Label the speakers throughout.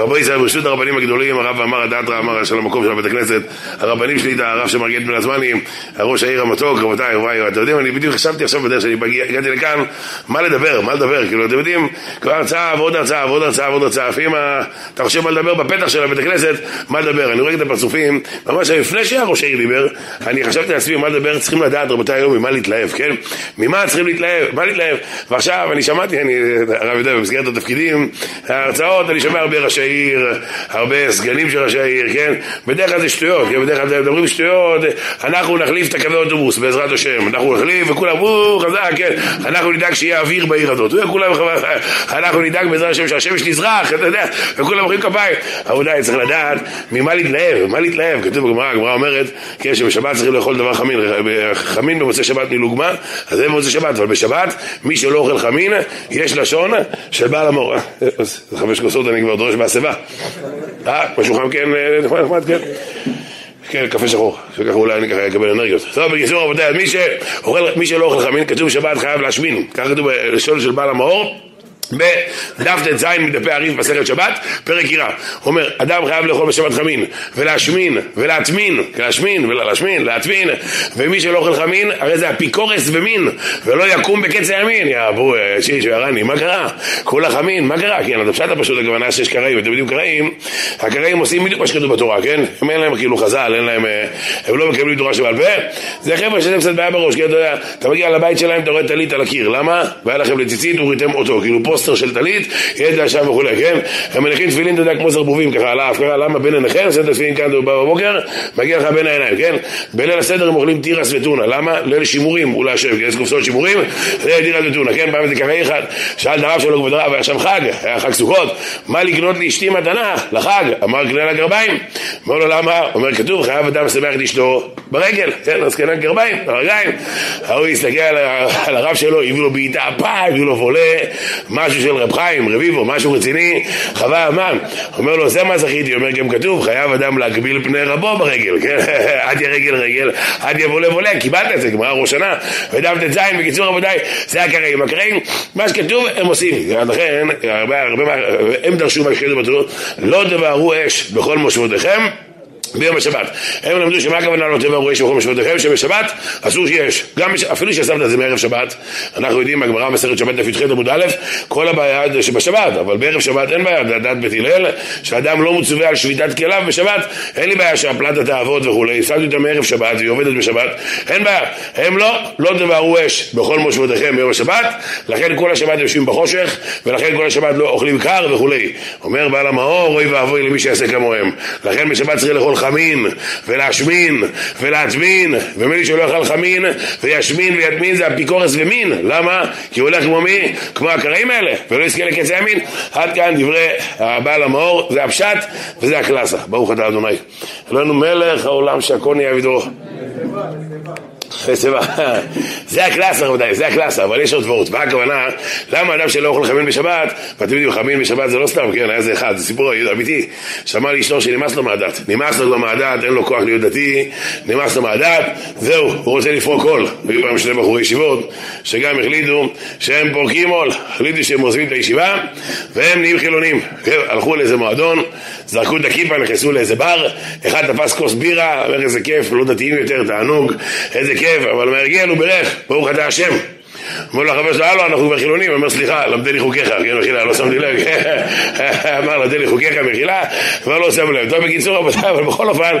Speaker 1: רבו ישראל ברשות הרבנים הגדולים, הרב אמר הדתרא, אמר של המקום של בית הכנסת, הרבנים שלי, הרב שמרגל בן הזמנים, הראש העיר המתוק, רבותיי, וואי, אתם יודעים, אני בדיוק חשבתי עכשיו בדרך שאני הגעתי לכאן, מה לדבר, מה לדבר, כאילו, אתם יודעים, כבר הרצאה ועוד הרצאה ועוד הרצאה ועוד הרצאה, לפעמים אתה חושב מה לדבר בפתח של הבית הכנסת, מה לדבר, אני רואה את הפרצופים, ממש לפני שהראש העיר דיבר, אני חשבתי לעצמי מה לדבר, צריכים לדעת, רבותיי, היום ממה להתלהב, כן? ממה צריכים להתלהב, מה להתלהב, ועכשיו אני שמעתי, אני, הרב אני העיר, הרבה סגנים של ראשי העיר, כן? בדרך כלל זה שטויות, כן? בדרך כלל מדברים שטויות, אנחנו נחליף את הקווי אוטובוס בעזרת השם, אנחנו נחליף וכולם, או, חזק, כן? אנחנו נדאג שיהיה אוויר בעיר הזאת, וכולם, אנחנו נדאג בעזרת השם שהשמש תזרח, אתה יודע, וכולם מוחאים כפיים. עבודה, צריך לדעת ממה להתלהב, מה להתלהב, כתוב בגמרא, הגמרא אומרת, כן, שבשבת צריכים לאכול דבר חמין, חמין במוצאי שבת מלוגמה, אז זה במוצאי שבת, אבל בשבת, מי שלא אוכל חמין, יש לשון של בעל המור. חמש כוסות אני כבר דורש בהסבה. אה, חם כן, אה, נחמד, נחמד, כן. כן, קפה שחור, שככה אולי אני ככה אקבל אנרגיות. טוב, בקיצור רבותיי, מי שלא אוכל חמין, כתוב שבת חייב להשמין. ככה כתוב בלשון של בעל המאור. בדף ט"ז מדפי הריב מסכת שבת, פרק יראה. הוא אומר, אדם חייב לאכול בשבת חמין, ולהשמין, ולהטמין, להשמין, ולהשמין, להטמין, ומי שלא אוכל חמין, הרי זה אפיקורס ומין, ולא יקום בקץ הימין. יא אבו, שיש ירני, מה קרה? כולה חמין, מה קרה? כן, אז הפשט הפשוט הכוונה שיש קראים, אתם יודעים קראים, הקראים עושים בדיוק מה שכתוב בתורה, כן? הם אין להם כאילו חז"ל, אין להם, אה, הם לא מקבלים תורה שבעל פה, זה חבר'ה שזה קצת בעיה בראש, כי אתה יודע, אתה מגיע לבית שלהם, אתה רואה טלית על הקיר, למה? והיה לכם לציצית, וריתם אותו, כאילו פה פוסטר של טלית, ידע שם וכולי, כן? הם מניחים תפילין, אתה יודע, כמו זרבובים ככה על האף, למה בין עיניכם, עושה את התפילין כאן בבוקר, מגיע לך בין העיניים, כן? בליל הסדר הם אוכלים תירס וטונה, למה? ליל שימורים, הוא להשב, כי יש קופסאות שימורים, זה תירס וטונה, כן? פעם איזה קראי אחד, שאל את הרב שלו כבוד הרב, היה שם חג, היה חג סוכות, מה לקנות לאשתי מתנה לחג? אמר קנה לה גרביים, אמר לו למה? אומר כתוב, חייב אדם לשמח את אשתו ברגל, כן? אז קנה גרביים, ברגליים, ההוא הסתכל על הרב שלו, הביאו לו בעיטה, לו וולה, משהו של רב חיים, רביבו, משהו רציני, חווה המן. אומר לו, זה מה זכיתי, אומר גם כתוב, חייב אדם להגביל פני רבו ברגל, כן? עד ירגל רגל, עד יבולה בולה, קיבלת את זה, גמרא ראש שנה, ודף ט"ז, בקיצור רבותיי, זה הקראים. הקראים, מה שכתוב, הם עושים. לכן, הרבה, הרבה, הם דרשו מה שכתוב בתורה, לא תבערו אש בכל מושבותיכם ביום השבת. הם למדו שמה הכוונה לא תבערו אש בכל מושבותיכם, שבשבת אסור שיש. גם אפילו ששמת את זה מערב שבת, אנחנו יודעים מהגמרא מסכת שבת דף י"ח עמוד א', כל הבעיה זה שבשבת, אבל בערב שבת אין בעיה, זה דת בית הלל, שאדם לא מצווה על שביתת כליו בשבת, אין לי בעיה שהפלטה תעבוד וכולי, שמתי אותה מערב שבת והיא עובדת בשבת, אין בעיה. הם לא, לא תבערו אש בכל מושבותיכם ביום השבת, לכן כל השבת יושבים בחושך, ולכן כל השבת לא אוכלים קר וכולי. אומר בעל המאור, אוי ואבוי למי שיעשה כמוהם. לכן בשבת צריך לאכול חמין, ולהשמין, ולהטמין, ומי שלא יאכל חמין, וישמין ויטמין זה אפיקורס ומין. למה? כי הוא הולך כמו מי? כמו הקראים האלה, ולא יזכה לקץ הימין. עד כאן דברי הבעל המאור, זה הפשט וזה הקלאסה. ברוך אתה אדוני. אלוהינו מלך העולם שהכל נהיה בדרו. זה הקלאסה רבותיי, זה הקלאסה, אבל יש עוד דברות. מה הכוונה? למה אדם שלא אוכל חמין בשבת, ואתם יודעים, חמין בשבת זה לא סתם, כן, היה זה אחד, זה סיפור אמיתי, שאמר לי אשתו שנמאס לו מהדת, נמאס לו מהדת, אין לו כוח להיות דתי, נמאס לו מהדת, זהו, הוא רוצה לפרוק עול. היו פעם שני בחורי ישיבות, שגם החליטו שהם פורקים עול, החליטו שהם עוזבים את הישיבה, והם נהיים חילונים. כן, הלכו לאיזה מועדון, זרקו את הכיפה, נכנסו לאיזה בר, אחד תפס כוס בירה, אומר איזה כיף, לא דתיים יותר, תענוג, איזה כיף, אבל מהרגיע הוא בירך, ברוך אתה השם. אמר לו החבר שלו, הלו, אנחנו כבר חילונים, אומר סליחה, למדני חוקיך, כן, מחילה, לא שמתי לב, אמר למדני חוקיך, מחילה, כבר לא שם לב, טוב, בקיצור, אבל בכל אופן,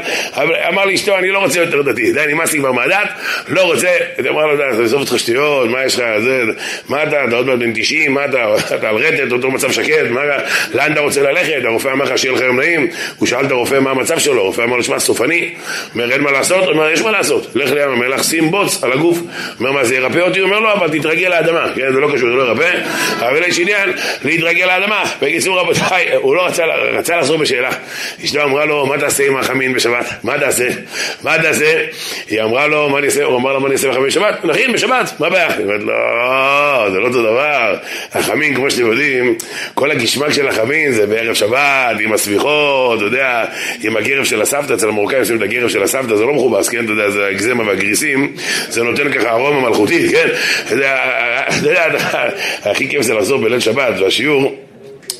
Speaker 1: אמר לי אשתו, אני לא רוצה יותר דתי, די, נמאס לי כבר מהדת, לא רוצה, אמר לו, תעזוב אותך שטויות, מה יש לך, זה, מה אתה, אתה עוד מעט בן 90, מה אתה, אתה על רטט, אותו מצב שקט, לאן אתה רוצה ללכת, הרופא אמר לך שיהיה לך יום נעים, הוא שאל את הרופא מה המצב שלו, הרופא אמר לו, שמע, סופני, אומר, אין מה לעשות, אומר, יש מה לעשות, לך לים המלח, שים בוץ על הגוף, אומר, מה זה ירפא אותי? אומר לו, אבל תתרגל לאדמה, כן, זה לא קשור, זה לא ירפא, אבל יש עניין להתרגל לאדמה. בקיצור רבותיי, הוא לא רצה, רצה לחזור בשאלה. אשתו אמרה לו, מה תעשה עם החמין בשבת? מה תעשה? מה תעשה? היא אמרה לו, מה אני אעשה? הוא אמר לה, מה אני אעשה עם החמין בשבת? נכין בשבת, מה הבעיה? היא אומרת, לא, זה לא אותו דבר. החמין, כמו שאתם יודעים, כל הגשמק של החמין זה בערב שבת, עם הסביחות, אתה יודע, עם הגרב של הסבתא, אצל המרוקאים עושים את הגרב של הסבתא, זה לא מכובס, כן, אתה יודע, זה האגזמה והגריסים, זה נותן ככה ארומה מלכותית, כן? אתה יודע, הכי כיף זה לחזור בליל שבת, והשיעור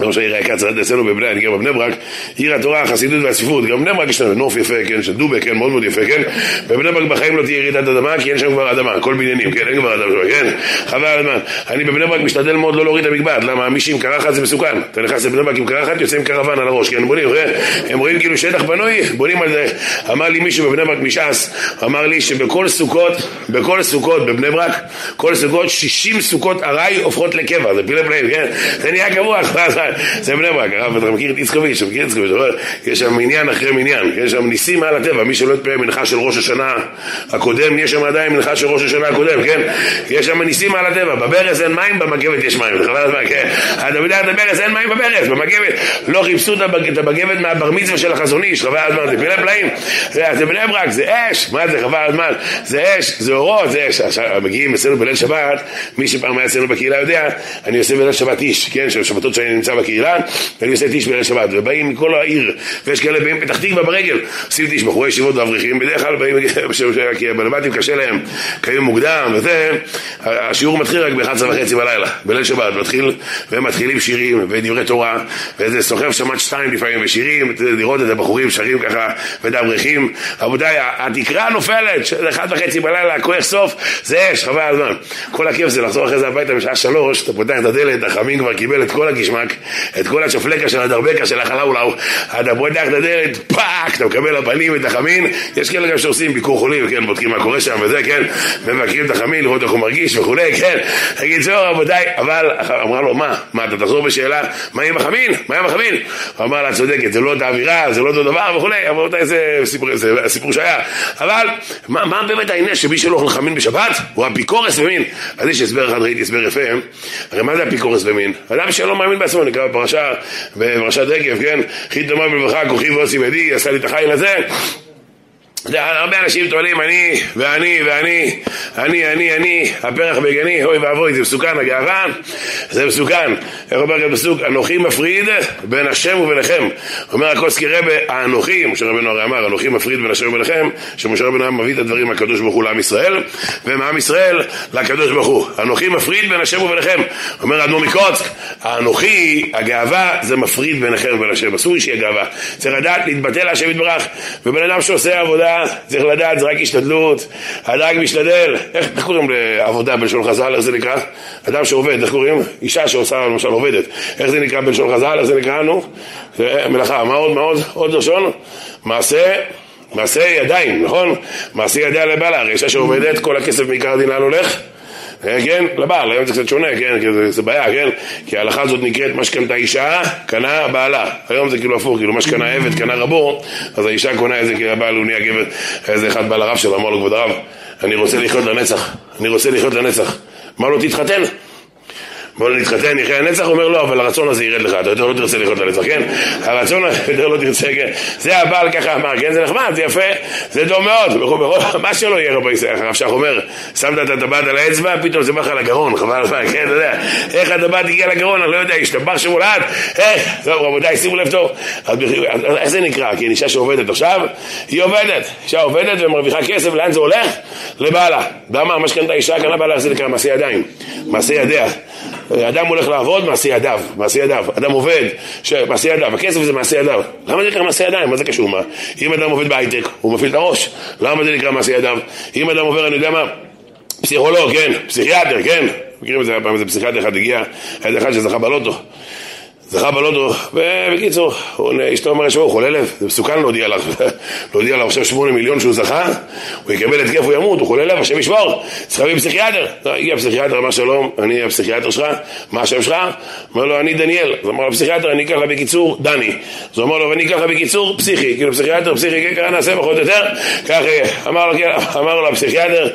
Speaker 1: ראש העיר היקץ אצלנו בבני, אני גר בבני ברק, עיר התורה, החסידות והצפיפות, גם בבני ברק יש לנו נוף יפה, כן, של דובה, כן, מאוד מאוד יפה, כן, בבני ברק בחיים לא תהיה ירידת אדמה, כי אין שם כבר אדמה, כל בניינים, כן, אין כבר אדמה שם, כן, חבל על הזמן. אני בבני ברק משתדל מאוד לא להוריד את המקבט, למה? מי שעם קרחת זה מסוכן, אתה נכנס לבני ברק עם קרחת, יוצא עם קרוון על הראש, כן, בונים, הם רואים כאילו שטח בנוי, בונים על זה, אמר לי מישהו בבני ברק מש"ס, אמר לי שבכל סוכות, בכל סוכות בבני ברק, כל סוכות, 60 סוכות ארעי הופכות לקבע, זה פילה פלאים, כן, זה נהיה קבוע, זה בני ברק, הרב, אתה מכיר את איצקוביץ', אתה מכיר את איצקוביץ', יש שם מניין אחרי מניין, יש שם ניסים מעל הטבע, מי שלא יתפלל מנחה של ראש השנה הקודם, יש שם עדיין מנחה של ראש השנה הקודם, כן? יש שם ניסים מעל הטבע, בברז אין מים, במגבת יש מים, חבל הזמן, כן? אתה יודע, בברז אין מים בברז, במגבת, לא חיפשו את המגבת מהבר מצווה של החזון איש, חבל הזמן, זה פילה פלאים, זה בני ברק, זה אש, מה זה חבל הזמן, זה אש, זה אורות, זה אש, מגיעים אצלנו בליל שבת, מי שפעם היה אצלנו בקהילה יודע, אני עושה בליל שבת איש, כן, שבתות שאני נמצא בקהילה, ואני עושה טיש בליל שבת, ובאים מכל העיר, ויש כאלה באים פתח תקווה ברגל, עושים טיש, בחורי ישיבות ואברכים, בדרך כלל באים, כי הבלבטים קשה להם, קיים מוקדם, וזה, השיעור מתחיל רק ב-11 וחצי בלילה, בליל שבת, מתחיל, והם מתחילים שירים, ודברי תורה, ואיזה סוחב שמת שתיים לפעמים, ושירים, לראות את הבחורים שרים ככה, ודברכים, רבותיי, התקרה נופלת, 1 וחצי בלילה, כוח סוף, זה אש, חבל הזמן. כל הכיף זה לחזור אחרי זה הביתה בשעה שלוש, אתה פותח את הדלת, החמין כבר קיבל את כל ה געשמאק, את כל השופלקה של הדרבקה של החלאולאו, אתה פותח את הדלת, פאק, אתה מקבל לפנים את החמין, יש כאלה גם שעושים ביקור חולים, כן, בודקים מה קורה שם וזה, כן, מבקרים את החמין, לראות איך הוא מרגיש וכולי, כן, בקיצור, רבותיי, אבל, אמרה לו, מה, מה, אתה תחזור בשאלה, מה עם החמין? מה עם החמין? הוא אמר לה, צודקת, זה לא את האווירה, זה לא אותו דבר וכולי, אבל רבותיי, זה סיפור שהיה, אבל, מה באמת העניין שמי שלא אוכל חמין בשבת, הוא אפיקורס ומין, אז יש הסבר אחד, ראיתי הסבר יפה, הרי מה זה אפיקורס ומין? אדם שלא מאמין בעצמו, נקרא בפרשה, בפרשת רגב, כן, חיד דומה בברכה, כוחי ועושי ידי, עשה לי את החיל הזה הרבה אנשים טוענים אני ואני ואני, אני, אני, אני, הפרח בגני, אוי ואבוי, זה מסוכן, הגאווה, זה מסוכן. איך אומר כאן פסוק, אנוכי מפריד בין השם וביניכם. אומר הקוסקי רבה, האנוכי, משה רבנו הרי אמר, אנוכי מפריד בין השם וביניכם, שמשה רבנו מביא את הדברים מהקדוש ברוך הוא לעם ישראל, ומעם ישראל לקדוש ברוך הוא. אנוכי מפריד בין השם וביניכם. אומר אדמו מקוצק, האנוכי, הגאווה, זה מפריד ביניכם ובין השם. אסור שיהיה גאווה. צריך לדעת להתבטא להשם יתברך. ובן אדם שעושה עבודה צריך לדעת, זה רק השתדלות, הדג משתדל. איך, איך קוראים לעבודה בלשון חז"ל, איך זה נקרא? אדם שעובד, איך קוראים? אישה שעושה למשל עובדת. איך זה נקרא בלשון חז"ל, איך זה נקרא לנו? זה מלאכה. מה עוד, מה עוד? עוד לשון? מעשה... מעשה ידיים, נכון? מעשה ידיה לבעלה, הרי אישה שעובדת, כל הכסף מעיקר הדין לאן הולך? אה, כן, לבעל, היום זה קצת שונה, כן, זה, זה בעיה, כן, כי ההלכה הזאת נקראת מה שקנתה אישה, קנה בעלה, היום זה כאילו הפוך, כאילו מה שקנה עבד, קנה רבו, אז האישה קונה איזה, כי הבעל הוא נהיה גבר, איזה אחד בא לרב שלו, אמר לו, כבוד הרב, אני רוצה לחיות לנצח, אני רוצה לחיות לנצח, אמר לו, תתחתן, בוא נתחתן, נחיה הנצח, הוא אומר לא, אבל הרצון הזה ירד לך, אתה יותר לא תרצה לחיות לנצח, כן? הרצון יותר לא תרצה, כן? זה הבעל ככה אמר, כן? זה נחמד, זה יפה, זה טוב מאוד, מה שלא יהיה רבי ישראל, הרב שך אומר, שמת את הטבעת על האצבע, פתאום זה בא לך לגרון, חבל על כן, אתה יודע, איך הטבעת הגיע לגרון, אני לא יודע, השתבח שמולד, איך, טוב, רבותיי, שימו לב טוב, איך זה נקרא? כי אישה שעובדת עכשיו, היא עובדת, אישה עובדת ומרוויחה כסף, לאן זה הולך? לבעלה. למה? מה שקנתה אישה, קנה בעלה, זה נקרא מעשה ידיים, מעשה ידיה. אדם הולך לעבוד, מעשה ידיו, מעשה ידיו. אדם עובד, ש... מעשה ידיו, הכסף זה מעשה ידיו. למה זה נקרא מעשה ידיים? מה זה קשור? מה? אם אדם עובד בהייטק, הוא מפעיל את הראש. למה זה נקרא מעשה ידיו? אם אדם עובר, אני יודע מה, פסיכולוג, כן, פסיכיאטר, כן. מכירים את זה, פעם איזה פסיכיאטר אחד הגיע, היה אחד שזכה בלוטו. זכה בלוטו, ובקיצור, אשתו אומרת שהוא חולה לב, זה מסוכן להודיע לך, להודיע לך עכשיו שמונה מיליון שהוא זכה, הוא יקבל התקף, הוא ימות, הוא חולה לב, השם ישמור, צריך להביא פסיכיאטר. הגיע הפסיכיאטר, אמר שלום, אני הפסיכיאטר שלך, מה השם שלך? אומר לו, אני דניאל. אז אמר לו, פסיכיאטר, אני אקח לה בקיצור דני. אז הוא אמר לו, ואני אקח לה בקיצור פסיכי, כאילו פסיכיאטר, פסיכי, כן, ככה נעשה פחות או יותר, כך אמר לו, כן, אמר לו הפסיכיאטר,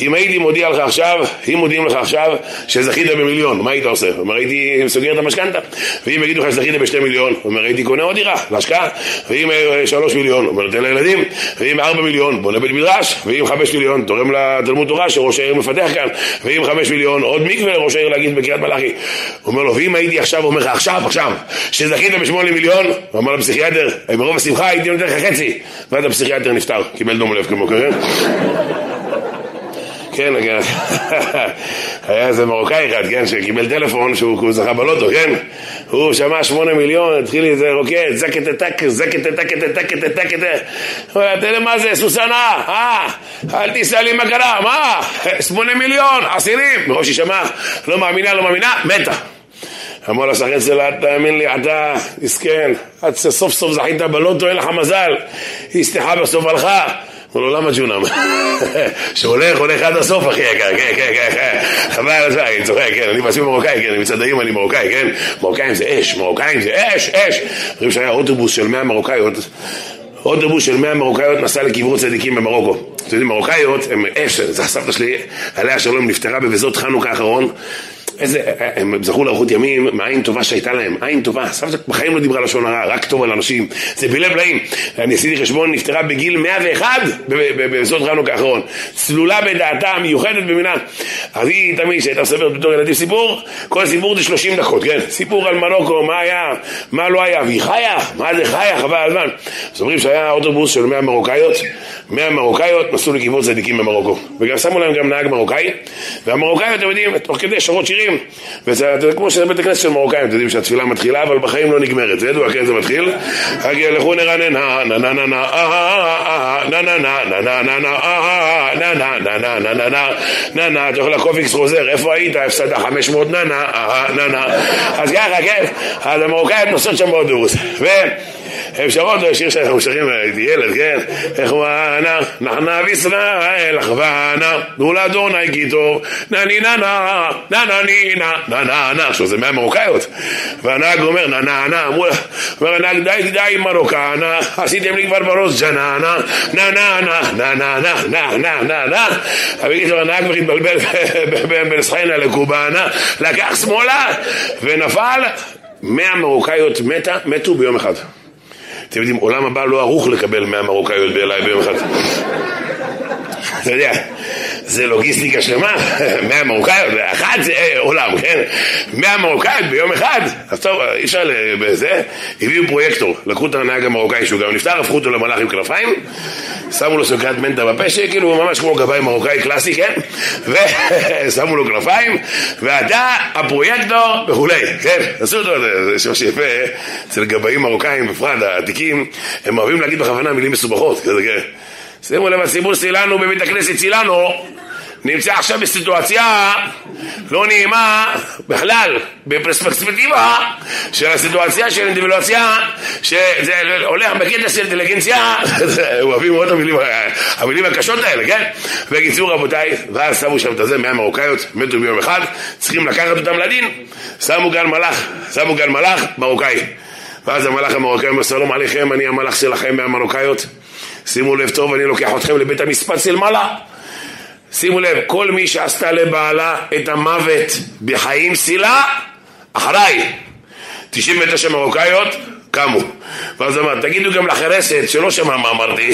Speaker 1: אם הייתי מודיע לך עכשיו, אם מודיעים לך עכשיו שזכית במיליון, מה היית עושה? אומר, הייתי סוגר את המשכנתה. ואם יגידו לך שזכית בשתי מיליון, הוא אומר הייתי קונה עוד דירה, להשקעה, ואם אה, שלוש מיליון, הוא נותן לילדים, ואם ארבע מיליון, בונה בית מדרש, ואם חמש מיליון, תורם לתלמוד תורה שראש העיר מפתח כאן, ואם חמש מיליון, עוד מקווה לראש העיר להגיד בקריית מלאכי. הוא אומר לו, ואם הייתי עכשיו, אומר לך עכשיו, עכשיו, שזכית בשמונה מיליון, הוא אמר לפסיכיאטר, מרוב השמחה הייתי נותן לך חצי, ואז הפסיכיאטר נפטר, קיבל דום לב כמו כזה. כן, כן, היה איזה מרוקאי אחד, כן, שקיבל טלפון שהוא זכה בלוטו, כן? הוא שמע שמונה מיליון, התחיל איזה רוקד, זקת טק, זקת טק, טק, טק, הוא אומר, תראה מה זה, סוסנה, אה, אל תיסע לי קרה, מה? שמונה מיליון, עשירים, מראש שהיא שמעה, לא מאמינה, לא מאמינה, מתה. אמר לה שחקן שלה, תאמין לי, אתה מסכן, עד שסוף סוף זכית בלוטו, אין לך מזל, אשתך בסוף הלכה. אמר לו, למה ג'ונם? שהולך, הולך עד הסוף, אחי יקר, כן, כן, כן, כן, חבל על זה, אני צוחק, כן, אני בעצמי מרוקאי, כן, אני מצד אני מרוקאי, כן, מרוקאים זה אש, מרוקאים זה אש, אש. אומרים שהיה אוטובוס של 100 מרוקאיות, אוטובוס של 100 מרוקאיות נסע לקברות צדיקים במרוקו. אתם יודעים, מרוקאיות הם אש, זה הסבתא שלי, עליה שלום, נפטרה בבזות חנוכה האחרון. איזה, הם זכו לאריכות ימים מעין טובה שהייתה להם, עין טובה, סבתא בחיים לא דיברה לשון הרע, רק טוב על אנשים, זה בלב לאים. אני עשיתי חשבון, נפטרה בגיל 101 בסוד חנוכה האחרון, צלולה בדעתה, מיוחדת במינה. אז היא תמיד, שהייתה מספרת בתור ילדים סיפור, כל סיפור זה 30 דקות, כן? סיפור על מרוקו, מה היה, מה לא היה, והיא חיה, מה זה חיה, חבל על זמן. אז אומרים שהיה אוטובוס של 100 מרוקאיות, 100 מרוקאיות נסעו לקיבוץ צדיקים במרוקו, וגם שמו להם גם נהג מרוקאי, והמרוקאים, אתם יודעים, תוך כדי שרות שירים וזה כמו שזה בית הכנסת של מרוקאים, אתם יודעים שהתפילה מתחילה, אבל בחיים לא נגמרת, זה ידוע, כן, זה מתחיל. רק ילכו נרננה, נה נה נה נה, נה נה נה, נה נה נה נה, נה נה נה נה נה נה נה, נה נה, לקופיקס חוזר, איפה היית? הפסדת 500 נה נה, נה נה. אז ככה, כן, אז המרוקאים נוסעות שם באוטובוס. הם שרות שיר שאנחנו שרים, ילד, כן? איך הוא ענה, נחנה וישראל, אחוונה, תנו לאדוני כי טוב, נה ני נה נה, נה נה ני נה, נה נה נה, עכשיו זה מהמרוקאיות. והנהג אומר, נה נה נה, אומר הנהג, די די מרוקנה, עשיתם לי כבר בראש ג'ננה, נה נה נה, נה נה נה, נה נה נה נה. בקיצור, הנהג מתבלבל בין סחיינה לקובאנה, לקח שמאלה ונפל. מאה מרוקאיות מתה, מתו ביום אחד. אתם יודעים, עולם הבא לא ערוך לקבל מאה מרוקאיות אליי ביום אחד. אתה יודע, זה לוגיסטיקה שלמה, מאה מרוקאיות, אחת זה אה, עולם, כן? מאה מרוקאיות ביום אחד, אז טוב, אי אפשר בזה, הביאו פרויקטור, לקחו את הנהג המרוקאי שהוא גם נפטר, הפכו אותו למלאך עם כנפיים, שמו לו סוכרת מנטה בפה, שכאילו ממש כמו גבאי מרוקאי קלאסי, כן? ושמו לו כנפיים, ואתה הפרויקטור וכולי, כן? עשו אותו, זה שם שיפה, אצל גבאים מרוקאים, בפרט העתיקים, הם אוהבים להגיד בכוונה מילים מסובכות, כזה, כן? שימו לב, הציבור שלנו בבית הכנסת שלנו נמצא עכשיו בסיטואציה לא נעימה בכלל, בפרספקטיבה של הסיטואציה של אינדיבידואציה שזה הולך בקטע של אינטליגנציה, אוהבים מאוד המילים, המילים הקשות האלה, כן? בקיצור רבותיי, ואז שמו שם את הזה, מאה מרוקאיות, מתו ביום אחד, צריכים לקחת אותם לדין, שמו גל מלאך, שמו גל מלאך מרוקאי. ואז המלאך המרוקאי אומר, שלום עליכם, אני המלאך שלכם מהמרוקאיות. שימו לב טוב, אני לוקח אתכם לבית המשפט של מעלה. שימו לב, כל מי שעשתה לבעלה את המוות בחיים סילה, אחריי. 99 מרוקאיות קמו. ואז אמר, תגידו גם לחרסת שלא שמע מה אמרתי,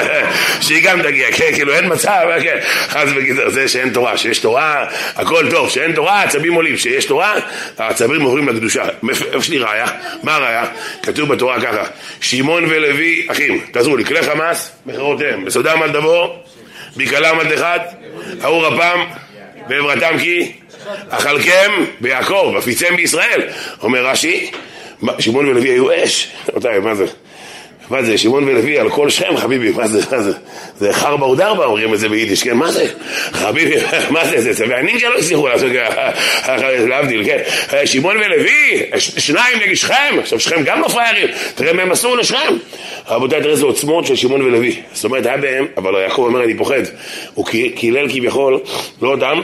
Speaker 1: שהיא גם תגיע, כן, כאילו אין מצב, כן, חס וגזר, זה שאין תורה, שיש תורה, הכל טוב, שאין תורה, העצבים עולים, שיש תורה, העצבים עוברים לקדושה. איפה שלי ראיה? מה הראיה? כתוב בתורה ככה, שמעון ולוי אחים, תעזרו לי, כלי חמאס, מכרותיהם, בסודם על דבור, בקלם על דחת, ארור אפם, ועברתם כי אכלכם ביעקב, אפיצם בישראל. אומר רש"י, שמעון ולוי היו אש. רבותיי, מה זה? מה זה, שמעון ולוי על כל שם, חביבי, מה זה, מה זה? זה חרבה ודרבה אומרים את זה ביידיש, כן, מה זה? חביבי, מה זה, זה צווי הנינג'ה לא הצליחו לעשות להבדיל, כן? שמעון ולוי, שניים נגד שכם, עכשיו שכם גם לא פריירים, תראה מה הם עשו לשכם. רבותיי, תראה איזה עוצמות של שמעון ולוי. זאת אומרת, היה בהם, אבל יעקב אומר, אני פוחד. הוא קילל כביכול, לא אותם,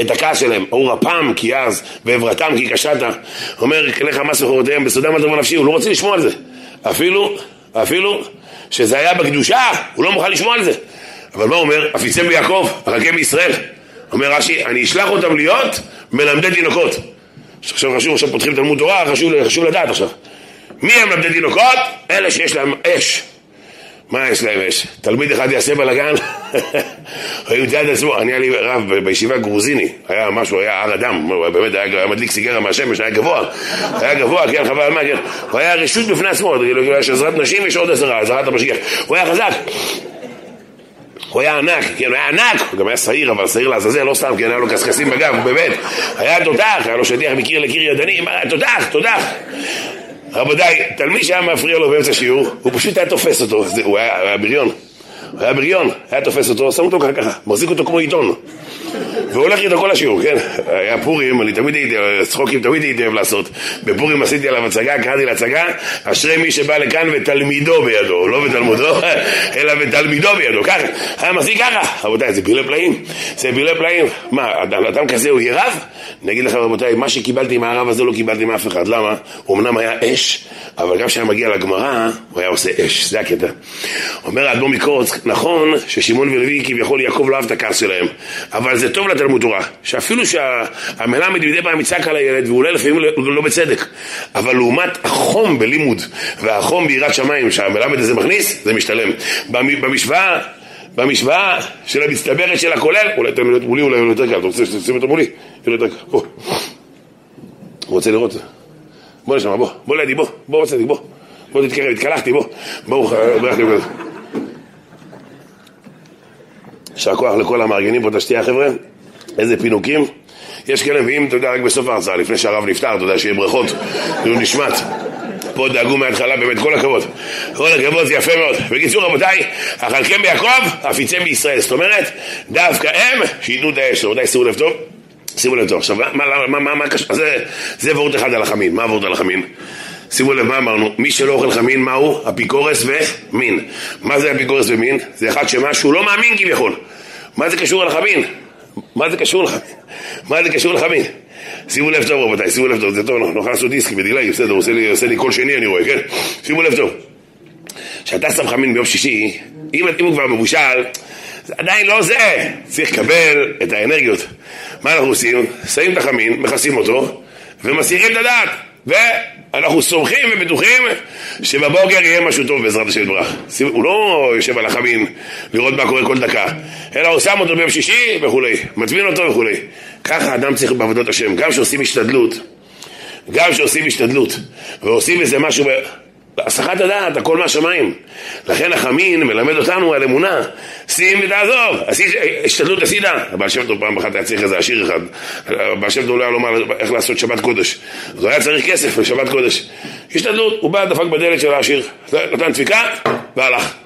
Speaker 1: את הכעס שלהם, אור אפם כי אז, ועברתם כי קשת, אומר כליך מס וחורותיהם, בסודם על דבר נפשי, הוא לא רוצה לשמוע על זה. אפילו, אפילו שזה היה בקדושה, הוא לא מוכן לשמוע על זה. אבל מה הוא אומר? אפיצם ביעקב, אחכה בישראל. אומר רש"י, אני אשלח אותם להיות מלמדי תינוקות. עכשיו חשוב, עכשיו פותחים תלמוד תורה, חשוב, חשוב לדעת עכשיו. מי הם מלמדי תינוקות? אלה שיש להם אש. מה יש להם אש? תלמיד אחד יעשה בלאגן? הוא ימצא את עצמו, אני היה לי רב בישיבה גרוזיני, היה משהו, היה הר אדם, באמת היה מדליק סיגרה מהשמש, היה גבוה, היה גבוה, כן, חבל מה, כן, הוא היה רשות בפני עצמו, כאילו, יש עזרת נשים, יש עוד עזרה, עזרת המשיח, הוא היה חזק. הוא היה ענק, כן, הוא היה ענק, הוא גם היה שעיר, אבל שעיר לעזאזל, לא סתם, כן, היה לו קשקשים בגב, באמת, היה תותח, היה לו שטיח מקיר לקיר ידני, תותח, תותח. רבותיי, תלמיד שהיה מפריע לו באמצע שיעור, הוא פשוט היה תופס אותו, הוא היה, היה בריון, הוא היה בריון, היה תופס אותו, שם אותו ככה, מחזיק אותו כמו עיתון. והולך איתו כל השיעור, כן? היה פורים, אני תמיד הייתי, צחוקים תמיד הייתי אוהב לעשות. בפורים עשיתי עליו הצגה, קראתי להצגה, אשרי מי שבא לכאן ותלמידו בידו, לא בתלמודו, אלא ותלמידו בידו, ככה, היה מחזיק ככה. רבותיי, זה פילי פלאים, זה פילי פלאים. מה, אדם כזה הוא יהיה רב? אני אגיד לכם רבותיי, מה שקיבלתי מהרב הזה לא קיבלתי מאף אחד, למה? הוא אמנם היה אש, אבל גם כשהיה מגיע לגמרא, הוא היה עושה אש, זה הקטע. אומר האדמו"ר מקורץ, נכון ששמעון ולוי כביכול יעקב לא אהב את הכעס שלהם, אבל זה טוב לתלמוד תורה, שאפילו שהמלמד מדי פעם יצעק על הילד, ואולי לפעמים לא, לא בצדק, אבל לעומת החום בלימוד והחום ביראת שמיים שהמלמד הזה מכניס, זה משתלם. במשוואה במשוואה של המצטברת של הכולל, אולי אתם מולי, אולי יותר קל, אתה רוצה שתשים אותו מולי? יהיה יותר קל, בוא. רוצה לראות? בוא לשם, בוא, בוא לידי, בוא, בוא רציתי, בוא. בוא תתקרב, התקלחתי, בוא. ברוך, לי. יישר כוח לכל המארגנים פה את השתייה, חבר'ה. איזה פינוקים. יש כאלה מביאים, אתה יודע, רק בסוף ההרצאה, לפני שהרב נפטר, אתה יודע, שיהיה ברכות, כאילו נשמט. פה דאגו מההתחלה, באמת, כל הכבוד. כל הכבוד, זה יפה מאוד. בקיצור, רבותיי, אכלכם ביעקב, אפיצם בישראל. זאת אומרת, דווקא הם שייתנו את האש. רבותיי, שימו לב טוב. שימו לב טוב. עכשיו, מה, קשור? זה, וורט אחד על החמין. מה וורט על החמין? שימו לב מה אמרנו, מי שלא אוכל חמין, מהו? אפיקורס ומין. מה זה אפיקורס ומין? זה אחד שמשהו לא מאמין כביכול. מה זה קשור לחמין? מה זה קשור לחמין? מה זה קשור לחמין? שימו לב טוב רבותיי, שימו לב טוב, זה טוב, נוכל לעשות דיסק בדיליי, בסדר, עושה לי, עושה לי כל שני אני רואה, כן? שימו לב טוב. כשאתה שם חמין ביום שישי, אם, אם הוא כבר מבושל, זה עדיין לא זה, צריך לקבל את האנרגיות. מה אנחנו עושים? שמים את החמין, מכסים אותו, ומסירים את הדעת. ואנחנו סומכים ובטוחים שבבוקר יהיה משהו טוב בעזרת השם יתברך. הוא לא יושב על החמין לראות מה קורה כל דקה, אלא הוא שם אותו ביום שישי וכולי, מטבין אותו וכולי. ככה אדם צריך בעבודות השם, גם כשעושים השתדלות, גם כשעושים השתדלות ועושים איזה משהו הסחת הדעת, הכל מהשמיים. לכן החמין מלמד אותנו על אמונה. שים ותעזוב. השתדלות עשית. הבעל שם טוב פעם אחת היה צריך איזה עשיר אחד. הבעל שם טוב לא היה לומר איך לעשות שבת קודש. אז הוא היה צריך כסף לשבת קודש. השתדלות, הוא בא, דפק בדלת של העשיר. נתן דפיקה והלך.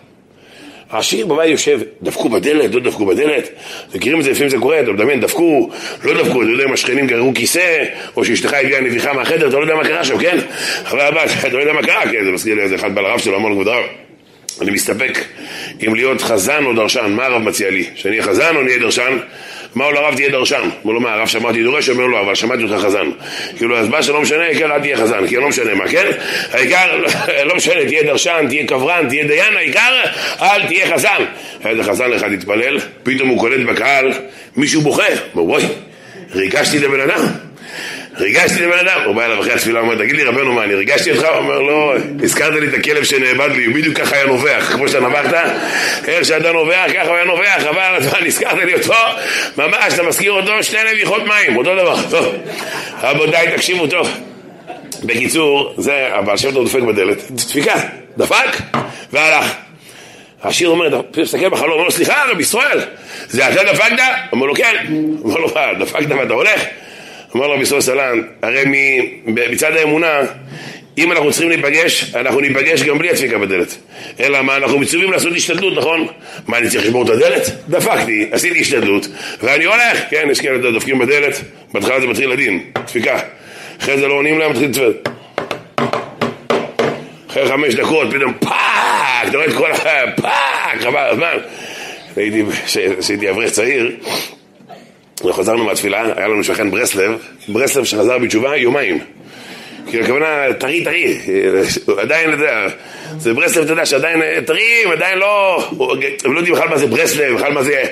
Speaker 1: העשיר בבית יושב, דפקו בדלת, לא דפקו בדלת, מכירים את זה, לפעמים זה קורה, אתה מדמיין, דפקו, לא דפקו, אתה יודע אם השכנים גררו כיסא, או שאשתך הביאה נביחה מהחדר, אתה לא יודע מה קרה שם, כן? חברי הבת, אתה לא יודע מה קרה, כן, זה מזכיר לי איזה אחד בעל הרב שלו, אמר לו, כבוד הרב, אני מסתפק אם להיות חזן או דרשן, מה הרב מציע לי? שאני אהיה חזן או נהיה דרשן? אמר לו הרב תהיה דרשן. אמר לו מה הרב שמעתי דורש? אומר לו אבל שמעתי אותך חזן. כאילו אז מה שלא משנה העיקר אל תהיה חזן כי לא משנה מה כן? העיקר לא משנה תהיה דרשן תהיה קברן תהיה דיין העיקר אל תהיה חזן. היה איזה חזן אחד התפלל פתאום הוא קולט בקהל מישהו בוכה. אומר וואי ריגשתי הבן אדם ריגשתי לבן אדם, הוא בא אליו אחרי התפילה, הוא אומר, תגיד לי רבנו מה, אני ריגשתי אותך? הוא אומר, לא, הזכרת לי את הכלב שנאבד לי, בדיוק ככה היה נובח, כמו שאתה נבחת, איך שאתה נובח, ככה הוא היה נובח, אבל אתה הזכרת לי אותו, ממש, אתה מזכיר אותו, שתי נביחות מים, אותו דבר, טוב, רבותיי, תקשיבו טוב. בקיצור, זה, הבעל שם טוב דופק בדלת, דפיקה, דפק, והלך. השיר אומר, מסתכל בחלום, אומר לו, סליחה, רבי ישראל, זה אתה דפקת? אומר לו, כן. אומר לו, מה, דפקת ואתה הולך? אמר לו רבי ישראל סלן, הרי מצד האמונה, אם אנחנו צריכים להיפגש, אנחנו ניפגש גם בלי הדפיקה בדלת. אלא מה, אנחנו מצווים לעשות השתדלות, נכון? מה, אני צריך לשבור את הדלת? דפקתי, עשיתי השתדלות, ואני הולך. כן, יש כאלה דופקים בדלת, בהתחלה זה מתחיל לדין, דפיקה. אחרי זה לא עונים להם, מתחיל לצפת. אחרי חמש דקות, פתאום פאק, אתה רואה את כל ה... פאק, חבל הזמן. הייתי אברך צעיר, חזרנו מהתפילה, היה לנו שכן ברסלב, ברסלב שחזר בתשובה יומיים. כי הכוונה טרי טרי, עדיין, אתה יודע, זה ברסלב, אתה יודע, שעדיין טריים, עדיין לא, הם לא יודעים בכלל מה זה ברסלב, בכלל מה זה,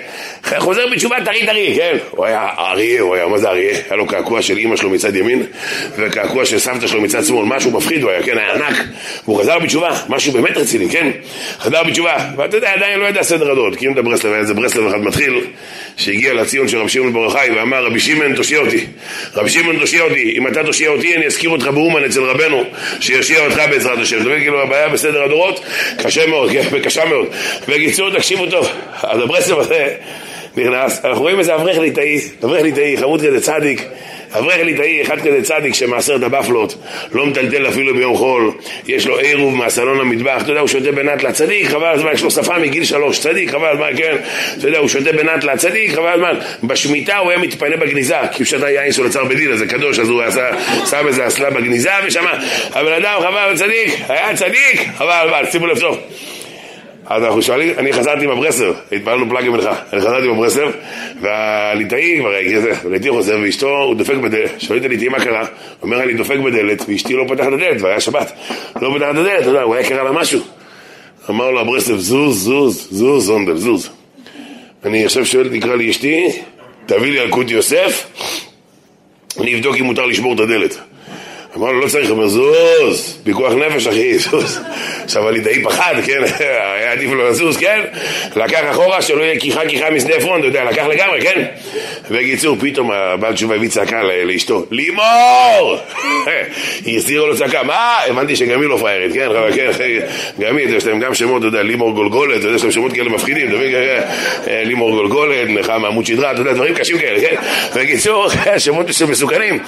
Speaker 1: חוזר בתשובה טרי טרי, כן? הוא היה אריה, הוא היה, מה זה אריה? היה לו קעקוע של אימא שלו מצד ימין, וקעקוע של סבתא שלו מצד שמאל, משהו מפחיד הוא היה, כן, היה ענק, והוא חזר בתשובה, משהו באמת רציני, כן? חזר בתשובה, ואתה יודע, עדיין לא יודע סדר הדעות, כי אם אתה ברסלב, היה איזה ברסלב אחד מתחיל, שהגיע לציון של רבי שמעון בר יוחאי ואמר רבי שמעון תושיע אותי רבי שמעון תושיע אותי אם אתה תושיע אותי אני אזכיר אותך באום אומן אצל רבנו, שיושיע אותך בעזרת השם. אומרת, כאילו הדורות, קשה מאוד, כן, קשה מאוד. בקיצור, תקשיבו טוב, אז הברסלב הזה נכנס, אנחנו רואים איזה אברך ליטאי, אברך ליטאי, חמוד כזה צדיק. אברך ליטאי, אחד כזה צדיק שמעשר את הבפלות, לא מטלטל אפילו ביום חול, יש לו עירוב מהסלון המטבח, אתה יודע, הוא שותה בנטלה, צדיק, חבל הזמן, יש לו שפה מגיל שלוש, צדיק, חבל הזמן, כן, אתה יודע, הוא שותה בנטלה, צדיק, חבל הזמן, בשמיטה הוא היה מתפנה בגניזה, כי הוא שתה יין של אוצר בדין, זה קדוש, אז הוא עשה, שם איזה אסלה בגניזה ושמה, הבן אדם חבל צדיק, היה צדיק, חבל הזמן, שימו לב טוב. אז אנחנו שואלים, אני חזרתי עם הברסלב, התפללנו פלאגי מנחה, אני חזרתי עם הברסלב, והליטאי כבר, הליטאי חוזר ואשתו, הוא דופק בדלת, שואל את הליטאי מה קרה, אומר אני דופק בדלת, ואשתי לא פותחת את הדלת, והיה שבת, לא פותחת את הדלת, הוא היה קרה לה משהו. אמר לו הברסלב, זוז, זוז, זוז, זונדל, זוז. אני עכשיו שואל, תקרא לי אשתי, תביא לי אלקוט יוסף, אני אבדוק אם מותר לשבור את הדלת. אמר לו, לא צריך, אומר, זוז, פיקוח נפש, אחי, זוז. עכשיו הליטאי פחד, כן, היה עדיף לו לזוז, כן? לקח אחורה, שלא יהיה כיחה כיחה משדה עפרון, אתה יודע, לקח לגמרי, כן? בקיצור, פתאום הבעל תשובה הביא צעקה לאשתו, לימור! היא הסתירה לו צעקה, מה? הבנתי שגם היא לא פריירית, כן? כן, גם היא, יש להם גם שמות, אתה יודע, לימור גולגולת, יש להם שמות כאלה מפחידים, אתה מבין? אה, לימור גולגולת, נחמה עמוד שדרה, אתה יודע, דברים קשים כאלה, כן? בקיצור, שמות מסוכנים.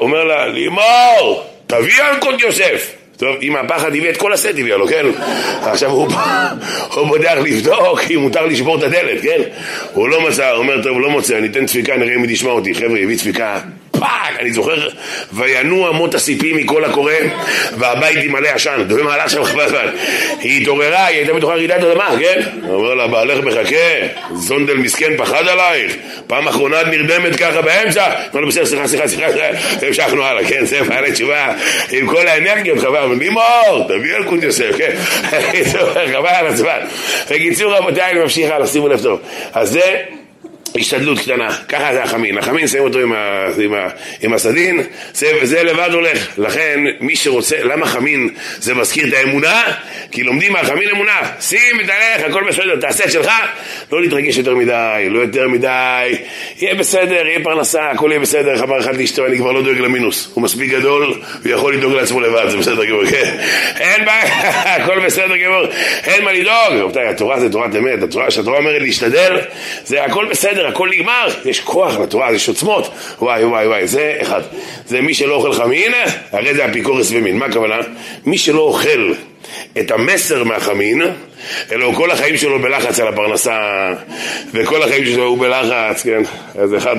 Speaker 1: אומר לה, לימור, תביא אלקוט יוסף. טוב, אם הפחד הביא את כל הסט הביאה לו, כן? עכשיו הוא, הוא בודח לבדוק אם מותר לשבור את הדלת, כן? הוא לא מצא, הוא אומר, טוב, לא מוצא, אני אתן דפיקה, נראה אם היא תשמע אותי. חבר'ה, הביא דפיקה, פאק, אני זוכר, וינועו אמות הסיפים מקול הקורא, והבית עם מלא עשן. אתה יודע מה הלך שם חבל הזמן? היא התעוררה, היא הייתה בתוכה רעידת אדמה, כן? אומר לה, בעלך מחכה, זונדל מסכן פחד עלייך, פעם אחרונה את נרדמת ככה באמצע? אמר לו, בסדר, סליחה, סליחה, סליחה, המשכנו הלאה, כן? זה פעלה תשובה עם כל האנרגיות, חבל, לימור, תביא אלקוט יוסף, כן? חבל על הזמן. בקיצור, רבותיי, אני ממשיך הלאה, שימו לב טוב. אז זה... השתדלות קטנה, ככה זה החמין, החמין שמים אותו עם, ה, עם, ה, עם הסדין, זה, זה לבד הולך, לכן מי שרוצה, למה חמין זה מזכיר את האמונה? כי לומדים מהחמין אמונה, שים את הלך, הכל בסדר, תעשה את שלך, לא להתרגש יותר מדי, לא יותר מדי, יהיה בסדר, יהיה פרנסה, הכל יהיה בסדר, אמר אחד לאשתו, אני כבר לא דואג למינוס, הוא מספיק גדול, הוא יכול לדאוג לעצמו לבד, זה בסדר גמור, כן, אין בעיה, הכל בסדר גמור, אין מה לדאוג, רבותיי, התורה זה תורת אמת, התורה, שהתורה אומרת להשתדל, זה הכל בסדר, בסדר, הכל נגמר, יש כוח לתורה, יש עוצמות, וואי וואי וואי, זה אחד. זה מי שלא אוכל חמין, הרי זה אפיקורס ומין. מה הכוונה? מי שלא אוכל את המסר מהחמין, אלא כל החיים שלו בלחץ על הפרנסה, וכל החיים שלו הוא בלחץ, כן. אז אחד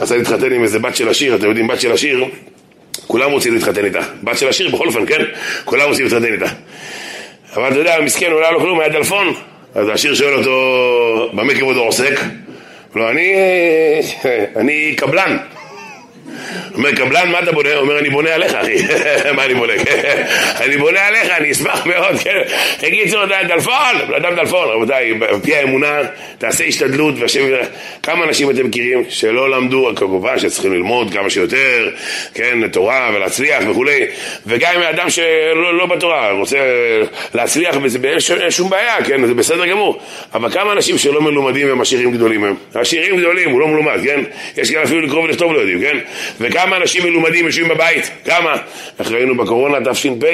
Speaker 1: רצה להתחתן עם איזה בת של עשיר, אתם יודעים, בת של עשיר, כולם רוצים להתחתן איתה. בת של עשיר בכל אופן, כן? כולם רוצים להתחתן איתה. אבל אתה יודע, מסכן, אולי לא כלום, היה דלפון. אז העשיר שואל אותו, במה כבודו עוסק? לא, אני, אני קבלן. אומר, קבלן, מה אתה בונה? הוא אומר, אני בונה עליך, אחי. מה אני בונה? אני בונה עליך, אני אשמח מאוד. בקיצור, דלפון, אדם דלפון, רבותיי, בפי האמונה, תעשה השתדלות, והשם... כמה אנשים אתם מכירים שלא למדו, כמובן שצריכים ללמוד כמה שיותר, כן, תורה ולהצליח וכולי, וגם אם אדם שלא לא בתורה, רוצה להצליח, אין שום בעיה, כן, זה בסדר גמור, אבל כמה אנשים שלא מלומדים הם עשירים גדולים הם? עשירים גדולים, הוא לא מלומד, כן? יש כאלה אפילו לקרוא ולכתוב לא יודעים, כן? וכמה אנשים מלומדים יושבים בבית? כמה? איך ראינו בקורונה תש"פ,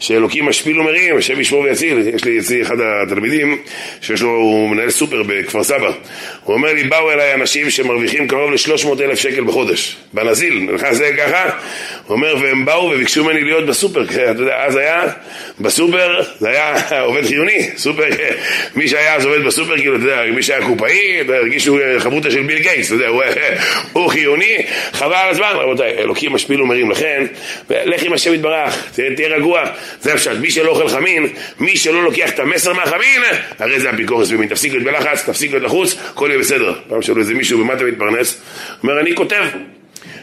Speaker 1: שאלוקים משפיל ומרים, השם ישמור ויציל. יש לי אצלי אחד התלמידים, שיש לו, הוא מנהל סופר בכפר סבא. הוא אומר לי, באו אליי אנשים שמרוויחים קרוב ל-300 אלף שקל בחודש. בנזיל, נכנס זה ככה? הוא אומר, והם באו וביקשו ממני להיות בסופר. אתה יודע, אז היה, בסופר, זה היה עובד חיוני. סופר, מי שהיה אז עובד בסופר, כאילו, אתה יודע, מי שהיה קופאי, הרגישו חברותא של ביל גייטס, אתה יודע, הוא, הוא חיוני, חבל על הזמן, רבותיי, אלוקים משפיל ומרים לכן, לך עם השם יתברך, תהיה רגוע, זה הפשט, מי שלא אוכל חמין, מי שלא לוקח את המסר מהחמין, הרי זה אפיקורס במין, תפסיק להיות בלחץ, תפסיק להיות לחוץ, הכל יהיה בסדר. פעם שאלו איזה מישהו, במה אתה מתפרנס? אומר, אני כותב.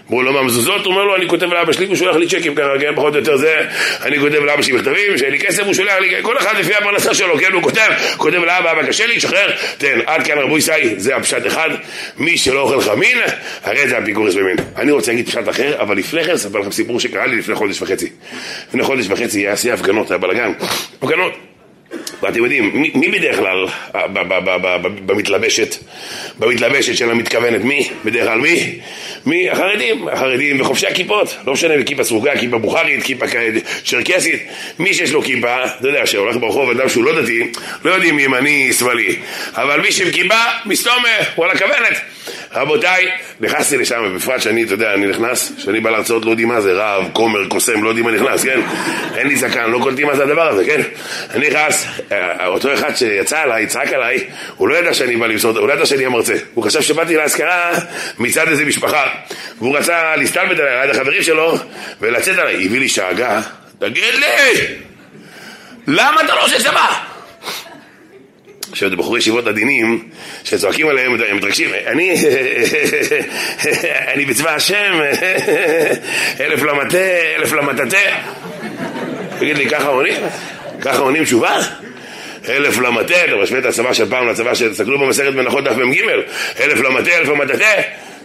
Speaker 1: אמרו לו מה מזוזות? הוא אומר לו, אני כותב לאבא שלי, הוא שולח לי צ'קים ככה, כן, פחות או יותר זה, אני כותב לאבא שלי מכתבים, שאין לי כסף, הוא שולח לי, כל אחד לפי הפרנסה שלו, כן, הוא כותב, כותב לאבא, אבא קשה לי, שחרר, תן, עד כאן רבו ישי, זה הפשט אחד, מי שלא אוכל חמין, הרי זה אפיקורס במין. אני רוצה להגיד פשט אחר, אבל לפני כן, אספר לכם סיפור שקרה לי לפני חודש וחצי. לפני חודש וחצי היה הפגנות, היה בלאגן, הפגנות. ואתם יודעים, מי, בדרך כלל אה, במתלבשת, במתלבשת של המתכוונת, מי? בדרך כלל מי? מי? החרדים, החרדים וחובשי הכיפות, לא משנה, כיפה סרוגה, כיפה בוכרית, כיפה צ'רקסית, מי שיש לו כיפה, אתה יודע, שהולך ברחוב אדם שהוא לא דתי, לא יודעים מי ימני, שמאלי, אבל מי שעם כיפה, מסתומה, הוא על הכוונת. רבותיי, נכנסתי לשם, בפרט שאני, אתה יודע, אני נכנס, כשאני בא להרצאות לא יודעים מה זה, רב, כומר, קוסם, לא יודעים מה נכנס, כן? אין לי זקן, לא קולטים מה זה הדבר הזה, כן? אני נכנס, אה, אותו אחד שיצא עליי, צעק עליי, הוא לא ידע שאני בא למסור, הוא לא ידע שאני המרצה, הוא חשב שבאתי להשכרה מצד איזה משפחה, והוא רצה להסתלבט עליי, ליד החברים שלו, ולצאת עליי, הביא לי שאגה, תגיד לי, למה אתה לא עושה צבא? עכשיו, בחורי ישיבות עדינים, שצועקים עליהם, הם מתרגשים, אני, אני בצבא השם, אלף למטה, אלף למטאטה. תגיד לי, ככה עונים? ככה עונים תשובה? אלף למטה, אתה משווה את הצבא של פעם לצבא של... תסתכלו במסכת מנחות דף מ"ג, אלף למטה, אלף למטאטה,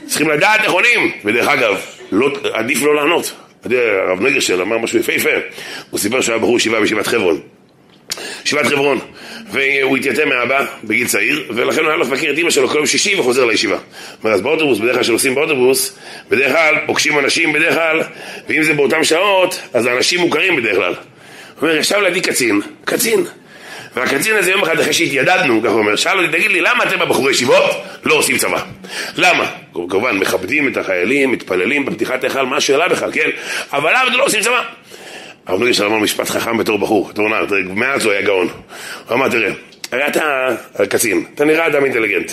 Speaker 1: צריכים לדעת איך עונים. ודרך אגב, לא, עדיף לא לענות. הרב נגרשל אמר משהו יפהפה, הוא סיפר שהוא היה בחור ישיבה בישיבת חברון. ישיבת חברון, והוא התייתם מאבא בגיל צעיר, ולכן הוא היה הולך לבקר את אמא שלו כל יום שישי וחוזר לישיבה. אז באוטובוס, בדרך כלל כשנוסעים באוטובוס, בדרך כלל פוגשים אנשים בדרך כלל, ואם זה באותן שעות, אז האנשים מוכרים בדרך כלל. אומר, ישב לידי קצין, קצין. והקצין הזה יום אחד אחרי שהתיידדנו, ככה הוא אומר, שאל אותי, תגיד לי, למה אתם הבחורי ישיבות לא עושים צבא? למה? כמובן, מכבדים את החיילים, מתפללים בפתיחת היכל, מה השאלה בכלל, כן? אבל למה אתם לא עושים צבא? הרב נגשר אמר משפט חכם בתור בחור, בתור נער, מאז הוא היה גאון. הוא אמר, תראה, הרי אתה קצין, אתה נראה אדם אינטליגנט.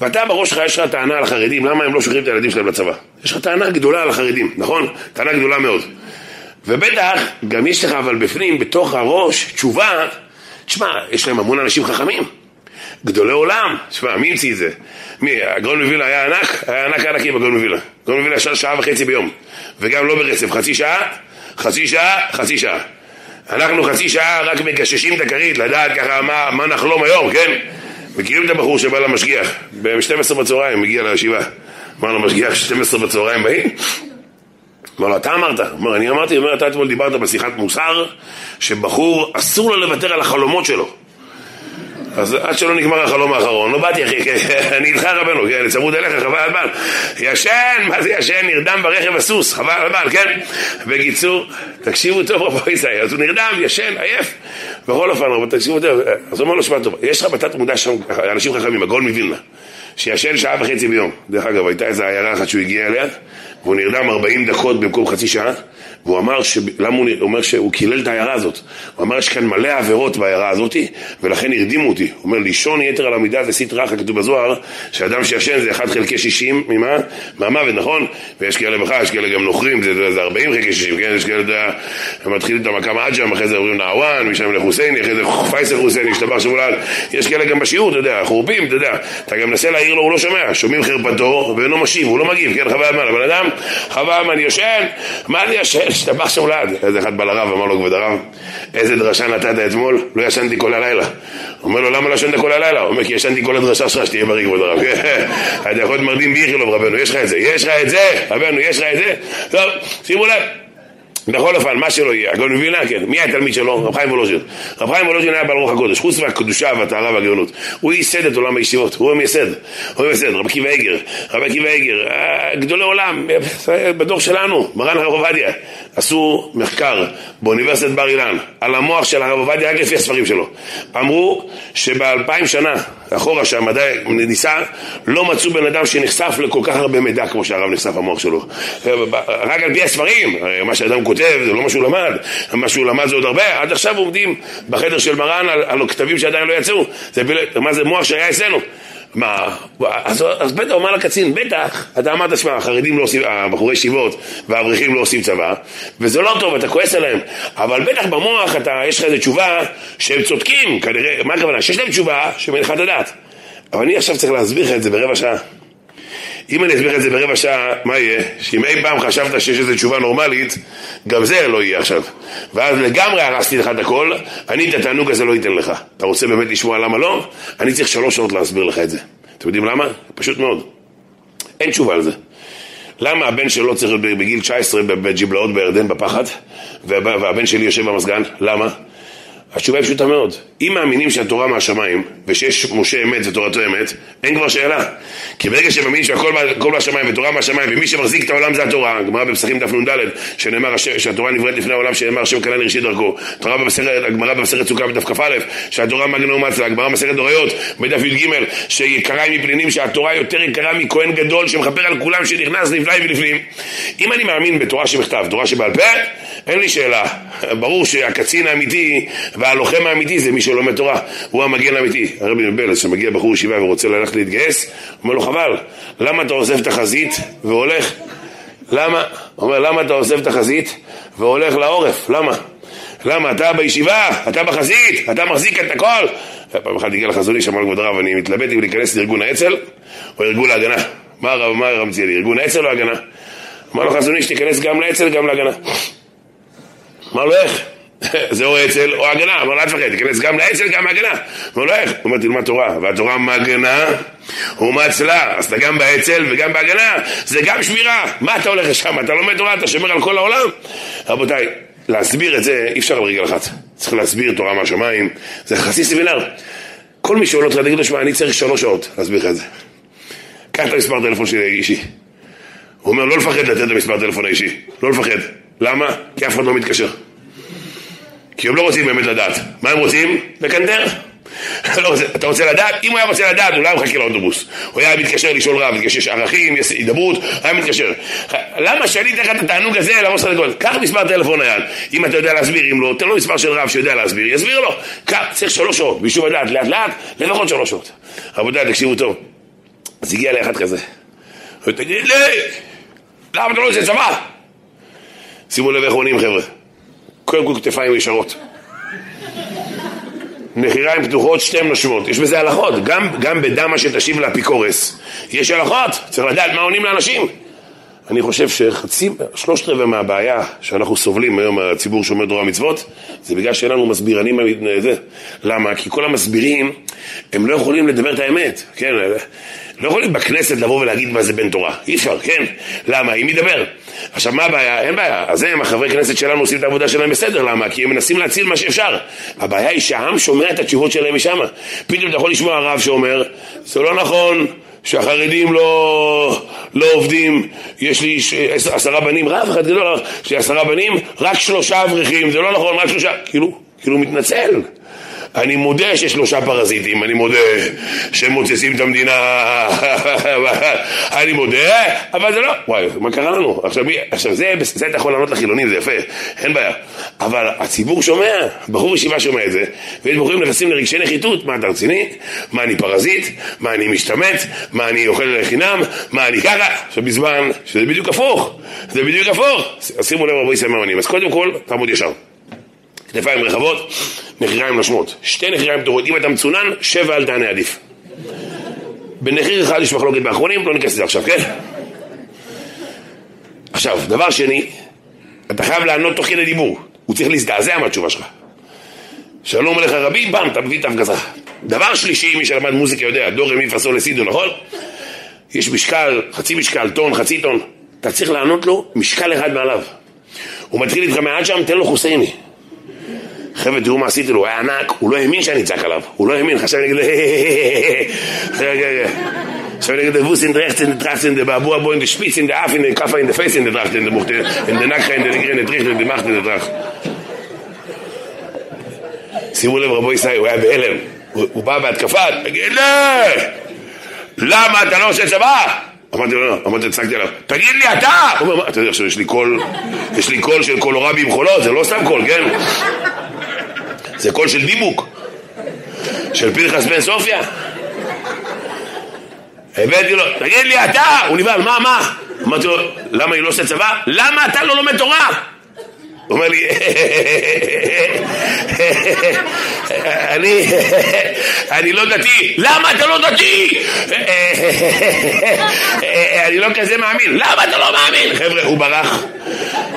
Speaker 1: ואתה בראש שלך יש לך טענה על החרדים, למה הם לא שולחים את הילדים שלהם לצבא? יש לך טענה גדולה על החרדים, נכון? טענה גדולה מאוד. ובטח, גם יש לך אבל בפנים, בתוך הראש, תשובה, תשמע, יש להם המון אנשים חכמים. גדולי עולם, תשמע, מי המציא את זה? מי, הגאון מווילנה היה ענק? היה ענק ענקים הגאון מווילנה. הגאון מווילנה ישב שעה וחצי ביום, וגם לא ברצף, חצי שעה, חצי שעה, חצי שעה. אנחנו חצי שעה רק מגששים את הכרית, לדעת ככה מה, מה נחלום היום, כן? מכירים את הבחור שבא למשגיח, ב-12 בצהריים, מגיע לישיבה. אמר לו, משגיח, 12 בצהריים באים? אמר לו, אתה אמרת? אמר, אני אמרתי, אומר, אתה אתמול דיברת בשיחת מוסר, שבחור אסור לו לוותר על החלומות שלו. אז עד שלא נגמר החלום האחרון, לא באתי אחי, אני איתך רבנו, כן, צמוד אליך, חבל על בעל. ישן, מה זה ישן? נרדם ברכב הסוס, חבל על בעל, כן? בקיצור, תקשיבו טוב רבו ישראל, אז הוא נרדם, ישן, עייף. בכל אופן, רבו, תקשיבו טוב, אז הוא אומר לו, שמע טוב, יש לך בתת מודע שם, אנשים חכמים, הגול מווילנה, שישן שעה וחצי ביום. דרך אגב, הייתה איזו עיירה אחת שהוא הגיע אליה, והוא נרדם 40 דקות במקום חצי שעה, והוא אמר, ש... למה הוא אומר שהוא קילל את העיירה הזאת? הוא אמר, יש כאן מלא עבירות בעיירה הזאת, ולכן הרדימו אותי. הוא אומר, לישון יתר על המידה זה סטרא אחא, כתוב בזוהר, שאדם שישן זה 1 חלקי 60, ממה? מהמוות, נכון? ויש כאלה בכלל, יש כאלה גם נוכרים, זה, זה 40 חלקי 60, כן? יש כאלה, הם מתחילים את המקם עג'ם, אחרי זה עוברים נעוואן, משם לחוסייני, אחרי זה פייסל חוסייני, השתבח שמולד, יש כאלה גם בשיעור, אתה יודע, חורפים, אתה יודע, אתה גם מנסה להעיר לו, הוא לא שומע, שומעים חרפתו, ואינו משיב, הוא לא מגיב, כן, חבל הזמן, הבן אדם, חבל הזמן, יושן, מה זה ישן? השתבח שמולד. איזה אחד בא לרב, אמר לו, כבוד הרב, איזה דרשה נתת אתמול? לא ישנתי כל הלילה. אומר לו, למה לא ישנת כל הלילה? הוא אומר, כי ישנתי כל הדרשה שלך, שתהיה בריא, כבוד הרב. אתה יכול להיות מרדים באיכילוב, רבנו, יש לך את זה, יש לך את זה, רבנו, יש לך את זה. טוב, שימו לב. בכל אופן, מה שלא יהיה, הגאון מווילנה, כן, מי התלמיד שלו? רב חיים וולוז'ין. רב חיים וולוז'ין היה בעל רוח הקודש, חוץ מהקדושה והטהרה והגאונות. הוא ייסד את עולם הישיבות, הוא המייסד, הוא המייסד, רב עקיבא איגר, רב עקיבא איגר, אה, גדולי עולם, בדור שלנו, מרן הרב עובדיה, עשו מחקר באוניברסיטת בר אילן על המוח של הרב עובדיה רק לפי הספרים שלו. אמרו שבאלפיים שנה אחורה שהמדע ניסה, לא מצאו בן אדם שנחשף לכל כך הרבה מידע כמו שהרב נחשף המוח שלו. רק על פי הספרים, מה שאדם זה לא מה שהוא למד, מה שהוא למד זה עוד הרבה, עד עכשיו עומדים בחדר של מרן על, על כתבים שעדיין לא יצאו, זה, מה זה מוח שהיה אצלנו. מה, אז, אז בטח אומר לקצין, בטח, אתה אמרת, שמע, החרדים לא עושים, הבחורי ישיבות והאברכים לא עושים צבא, וזה לא טוב, אתה כועס עליהם, אבל בטח במוח אתה, יש לך איזו תשובה שהם צודקים, כנראה, מה הכוונה? שיש להם תשובה שמניחה את הדעת. אבל אני עכשיו צריך להסביר לך את זה ברבע שעה. אם אני אסביר את זה ברבע שעה, מה יהיה? שאם אי פעם חשבת שיש איזו תשובה נורמלית, גם זה לא יהיה עכשיו. ואז לגמרי הרסתי לך את הכל, אני את התענוג הזה לא אתן לך. אתה רוצה באמת לשמוע למה לא? אני צריך שלוש שעות להסביר לך את זה. אתם יודעים למה? פשוט מאוד. אין תשובה על זה. למה הבן שלו צריך להיות בגיל 19 בג'בלאות בירדן בפחד, והבן שלי יושב במזגן? למה? התשובה היא פשוטה מאוד. אם מאמינים שהתורה מהשמיים, ושיש משה אמת ותורתו אמת, אין כבר שאלה. כי ברגע שמאמינים שהכל מהשמיים ותורה מהשמיים, ומי שמחזיק את העולם זה התורה, הגמרא בפסחים דף נ"ד, שנאמר שהתורה נבראת לפני העולם, שנאמר השם קנה לראשית דרכו. הגמרא במסכת סוכה בדף כ"א, שהתורה מגנו מצלה, הגמרא במסכת דוריות, בדף י"ג, שיקרה מפנינים, שהתורה יותר יקרה מכהן גדול שמכפר על כולם שנכנס נפלאי ולפנים. אם אני מאמין בתורה שבכתב, תורה שבעל פה, אין לי שאלה. ברור שהקצין האמיתי והלוחם האמיתי זה מי שלומד תורה, הוא המגן האמיתי. הרבי מבלס, שמגיע בחור ישיבה ורוצה ללכת להתגייס, אומר לו חבל, למה אתה עוזב את החזית והולך? למה? הוא אומר, למה אתה עוזב את החזית והולך לעורף? למה? למה? אתה בישיבה, אתה בחזית, אתה מחזיק את הכל. פעם אחת הגיע לחזוני, שמע לכבוד הרב, אני מתלבט אם להיכנס לארגון האצ"ל או ארגון ההגנה. מה הרב, מה הרב מציע לי, ארגון האצ"ל או ההגנה? אמר לו חזוני שתיכנס גם לאצ"ל גם להגנה. אמר לו איך? זה או אצ"ל או הגנה, אמר לו אל תפחד, תיכנס גם לאצ"ל גם להגנה. אמר לו איך? הוא אומר תלמד תורה, והתורה מגנה ומצלה, אז אתה גם באצ"ל וגם בהגנה, זה גם שמירה. מה אתה הולך לשם? אתה לומד תורה, אתה שומר על כל העולם? רבותיי, להסביר את זה אי אפשר על רגל אחת. צריך להסביר תורה מהשמיים, זה חצי סמינר. כל מי שעולה אותך, תגיד לו, שמע, אני צריך שלוש שעות להסביר לך את זה. קח את המספר טלפון שלי האישי. הוא אומר, לא לפחד לתת את המספר טלפון האישי. לא לפחד. למה? כי אף אחד לא מתקשר. כי הם לא רוצים באמת לדעת. מה הם רוצים? לקנטר. לא אתה רוצה לדעת? אם הוא היה רוצה לדעת, הוא לא היה מחכה לאוטובוס. הוא היה מתקשר לשאול רב, יש ערכים, יש הידברות, היה מתקשר. למה שאני אתן לך את התענוג הזה למרות לך דקות? קח מספר טלפון נייד. אם אתה יודע להסביר, אם לא, תן לו מספר של רב שיודע להסביר, יסביר לו. קח, צריך שלוש שעות, ביישוב הדעת, לאט לאט, לפחות שלוש שעות. רבותיי, תקשיבו טוב. אז הגיע לאחד כזה. הוא תגיד לי, למה אתה לא עושה צבא? שימו לב איך עונים חבר'ה. קודם כל כתפיים ישרות. נחיריים פתוחות, שתיהן נושמות. יש בזה הלכות. גם, גם בדמה שתשיב לאפיקורס יש הלכות. צריך לדעת מה עונים לאנשים. אני חושב שחצי, שלושת רבעי מהבעיה שאנחנו סובלים היום מהציבור שומר תורה מצוות זה בגלל שאין לנו מסבירנים זה. למה? כי כל המסבירים הם לא יכולים לדבר את האמת, כן? לא יכולים בכנסת לבוא ולהגיד מה זה בן תורה, אי אפשר, כן? למה? אם ידבר. עכשיו מה הבעיה? אין בעיה. אז הם, החברי כנסת שלנו עושים את העבודה שלהם בסדר, למה? כי הם מנסים להציל מה שאפשר. הבעיה היא שהעם שומע את התשובות שלהם משם. פתאום אתה יכול לשמוע רב שאומר, זה לא נכון, שהחרדים לא, לא עובדים, יש לי ש... עשרה בנים, רב אחד גדול, יש לי עשרה בנים, רק שלושה אברכים, זה לא נכון, רק שלושה, כאילו, כאילו מתנצל. אני מודה שיש שלושה פרזיטים, אני מודה שהם מוצצים את המדינה, אני מודה, אבל זה לא, וואי, מה קרה לנו? עכשיו, עכשיו זה, זה אתה יכול לענות לחילונים, זה יפה, אין בעיה. אבל הציבור שומע, בחור ישיבה שומע את זה, ויש בחורים נכנסים לרגשי נחיתות, מה אתה רציני? מה אני פרזיט? מה אני משתמט? מה אני אוכל לחינם? מה אני ככה? עכשיו בזמן שזה בדיוק הפוך, זה בדיוק הפוך. אז שימו לב רבי מאמנים, אז קודם כל, תעמוד ישר. כתפיים רחבות, נחיריים נושמות. שתי נחיריים פתוחות. אם אתה מצונן, שבע אל תענה עדיף. בנחיר אחד יש מחלוקת באחרונים, לא ניכנס לזה עכשיו, כן? עכשיו, דבר שני, אתה חייב לענות תוך כדי דיבור. הוא צריך להזדעזע מהתשובה שלך. שלום עליך רבי, בם, אתה מביא את ההפגזה. דבר שלישי, מי שלמד מוזיקה יודע, דור רמי פסול לסידו, נכון? יש משקל, חצי משקל, טון, חצי טון. אתה צריך לענות לו משקל אחד מעליו. הוא מתחיל איתך מעט שם, תן לו חוסייני. חבר'ה, תראו מה עשיתי לו, הוא היה ענק, הוא לא האמין שאני אצעק עליו, הוא לא האמין, חשב אני אגיד, עכשיו אגיד, ווסין דרכטן דרכטן דבעבוע בו אין דשפיץ אין דאף אין דקפה אין דפייס אין דרכטן דמוכטן אין אין אין שימו לב רבו ישראל, הוא היה בהלם, הוא בא בהתקפה, תגיד לי, למה אתה לא עושה צבא? אמרתי לו, לא, אמרתי, הצגתי עליו, תגיד לי אתה! הוא אומר, אתה יודע, עכשיו יש לי קול, יש לי קול של קולורבי עם חולות, זה לא סתם קול, כן? זה קול של דיבוק, של פנחס בן סופיה. הבאתי לו, תגיד לי אתה! הוא נבהל, מה, מה? אמרתי לו, למה אני לא עושה צבא? למה אתה לא לומד תורה? הוא אומר לי, אני, אני לא דתי. למה אתה לא דתי? אני לא כזה מאמין. למה אתה לא מאמין? חבר'ה, הוא ברח.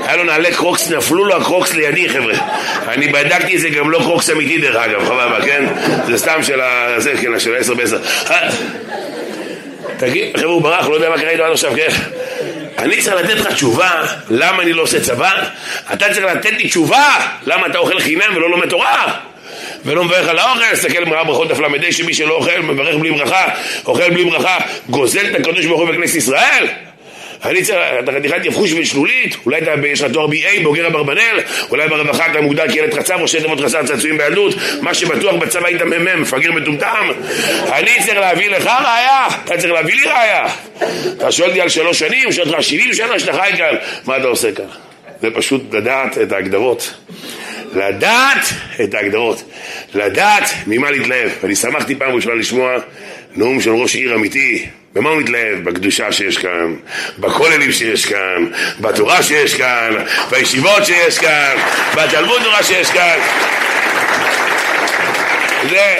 Speaker 1: היה לו נעלי קרוקס, נפלו לו הקרוקס לידי, חבר'ה. אני בדקתי, זה גם לא קרוקס אמיתי דרך אגב, חבבה, כן? זה סתם של ה... זה, כן, של ה-10 ב-10. תגיד, חבר'ה, הוא ברח, לא יודע מה קרה איתו עד עכשיו, כן? אני צריך לתת לך תשובה למה אני לא עושה צבא, אתה צריך לתת לי תשובה למה אתה אוכל חינם ולא לומד תורה. ולא מברך על האוכל, תסתכל במראה ברכות דף ל"ה שמי שלא אוכל, מברך בלי ברכה, אוכל בלי ברכה, גוזל את הקדוש ברוך הוא בכנסת ישראל. אני צריך, אתה חתיכת יבחוש ושלולית, אולי אתה, יש לך תואר BA בוגר אברבנאל, אולי ברווחה אתה מוגדר כילד חצב או שתי תיבות חסר צעצועים בילדות, מה שבטוח בצבא היית מ"מ, מפגר מטומטם. אני צריך להביא לך ראייה, אתה צריך להביא לי ראייה. אתה שואל אותי על שלוש שנים, שואל אותך שבעים שנה שאתה חי כאן, מה אתה עושה כאן? זה פשוט לדעת את ההגדרות. לדעת את ההגדרות, לדעת ממה להתלהב. ואני שמחתי פעם ראשונה לשמוע נאום של ראש עיר אמיתי. במה הוא מתלהב? בקדושה שיש כאן, בכוללים שיש כאן, בתורה שיש כאן, בישיבות שיש כאן, בתלמוד תורה שיש כאן. זה...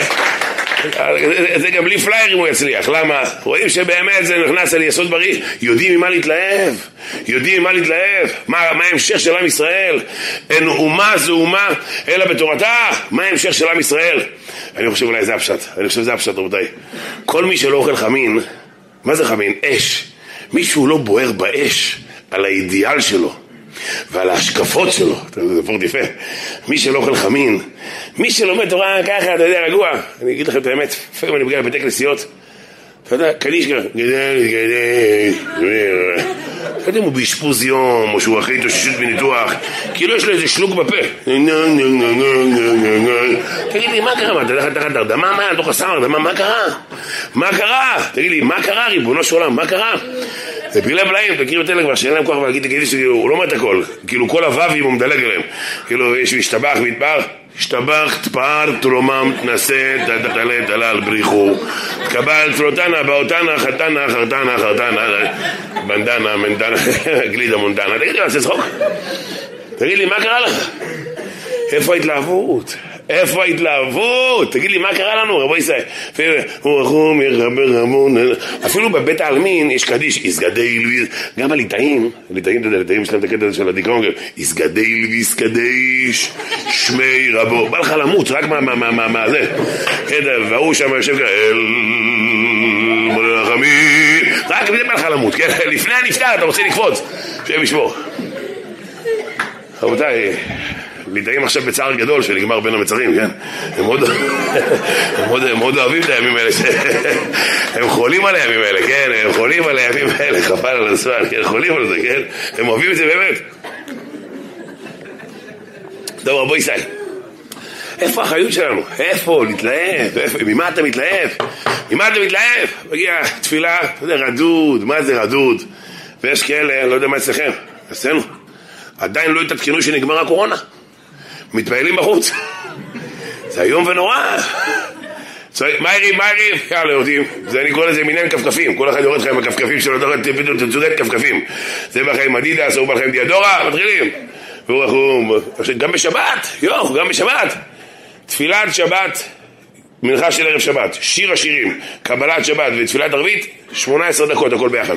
Speaker 1: זה גם בלי פליירים הוא יצליח, למה? רואים שבאמת זה נכנס על יסוד בריא, יודעים ממה להתלהב, יודעים ממה להתלהב, מה, מה ההמשך של עם ישראל? אין אומה זו אומה אלא בתורתה, מה ההמשך של עם ישראל? אני חושב אולי זה הפשט, אני חושב שזה הפשט רבותיי. כל מי שלא אוכל חמין, מה זה חמין? אש. מישהו לא בוער באש על האידיאל שלו. ועל ההשקפות שלו, זה פורט יפה. מי שלא אוכל חמין, מי שלומד תורה ככה, אתה יודע, רגוע. אני אגיד לכם את האמת, לפעמים אני מגיע לבתי כנסיות, אתה יודע, קדיש ככה, גדל, גדל, לא יודע אם הוא באשפוז יום, או שהוא אחרי התאוששות בניתוח, כאילו יש לו איזה שלוק בפה. תגיד לי, מה קרה? אתה יודע, תחת הרדמה? מה? תוך הסם הרדמה? מה קרה? מה קרה? תגיד לי, מה קרה, ריבונו של עולם? מה קרה? זה פילי בלעים, תכירו את אלה כבר שאין להם כוח להגיד, תגידי שהוא לא אומר את הכל, כאילו כל הו"בים הוא מדלג עליהם, כאילו יש משתבח והתפאר, השתבח, תפאר, תרומם, תנסה, תתעלה, תלל, בריחו, תקבל, תלותנה, באותנה, חתנה, חרתנה, חרתנה, בנדנה, מנדנה, גלידה מונדנה, תגיד? תגיד לי, מה קרה לך? איפה ההתלהבות? איפה ההתלהבות? תגיד לי, מה קרה לנו, רבו ישראל? אפילו בבית העלמין יש קדיש, איסגדי לוויס, גם הליטאים, הליטאים, אתה יודע, הליטאים יש להם את הקטע הזה של הדיכאון, איסגדי לוויס קדיש, שמי רבו, בא לך למות, רק מה זה, כן, והוא שם יושב כאלה, אל מלחמי, רק בא לך למות, כן, לפני הנפטר אתה רוצה לקפוץ, שיהיה בשמו. רבותיי, מתדעים עכשיו בצער גדול שנגמר בין המצרים, כן? הם מאוד, אוהבים את הימים האלה, הם חולים על הימים האלה, כן? הם חולים על הימים האלה, חבל על הזמן, כן? חולים על זה, כן? הם אוהבים את זה באמת. טוב, רבו ישראל. איפה האחריות שלנו? איפה? להתלהב? ממה אתה מתלהב? ממה אתה מתלהב? מגיע תפילה, אתה יודע, רדוד, מה זה רדוד? ויש כאלה, לא יודע מה אצלכם, אצלנו, עדיין לא התעדכנו שנגמרה הקורונה. מתפעלים בחוץ. זה איום ונורא. מהירים, מהירים, יאללה יורדים. זה אני קורא לזה מניין כפכפים. כל אחד יורד לך עם הכפכפים שלו, פתאום תצורת כפכפים. זה בא לך עם אדידס, הוא בא לך עם דיאדורה, מתחילים. והוא רחום, גם בשבת, יואו, גם בשבת. תפילת שבת, מנחה של ערב שבת, שיר השירים, קבלת שבת ותפילת ערבית, 18 דקות, הכל ביחד.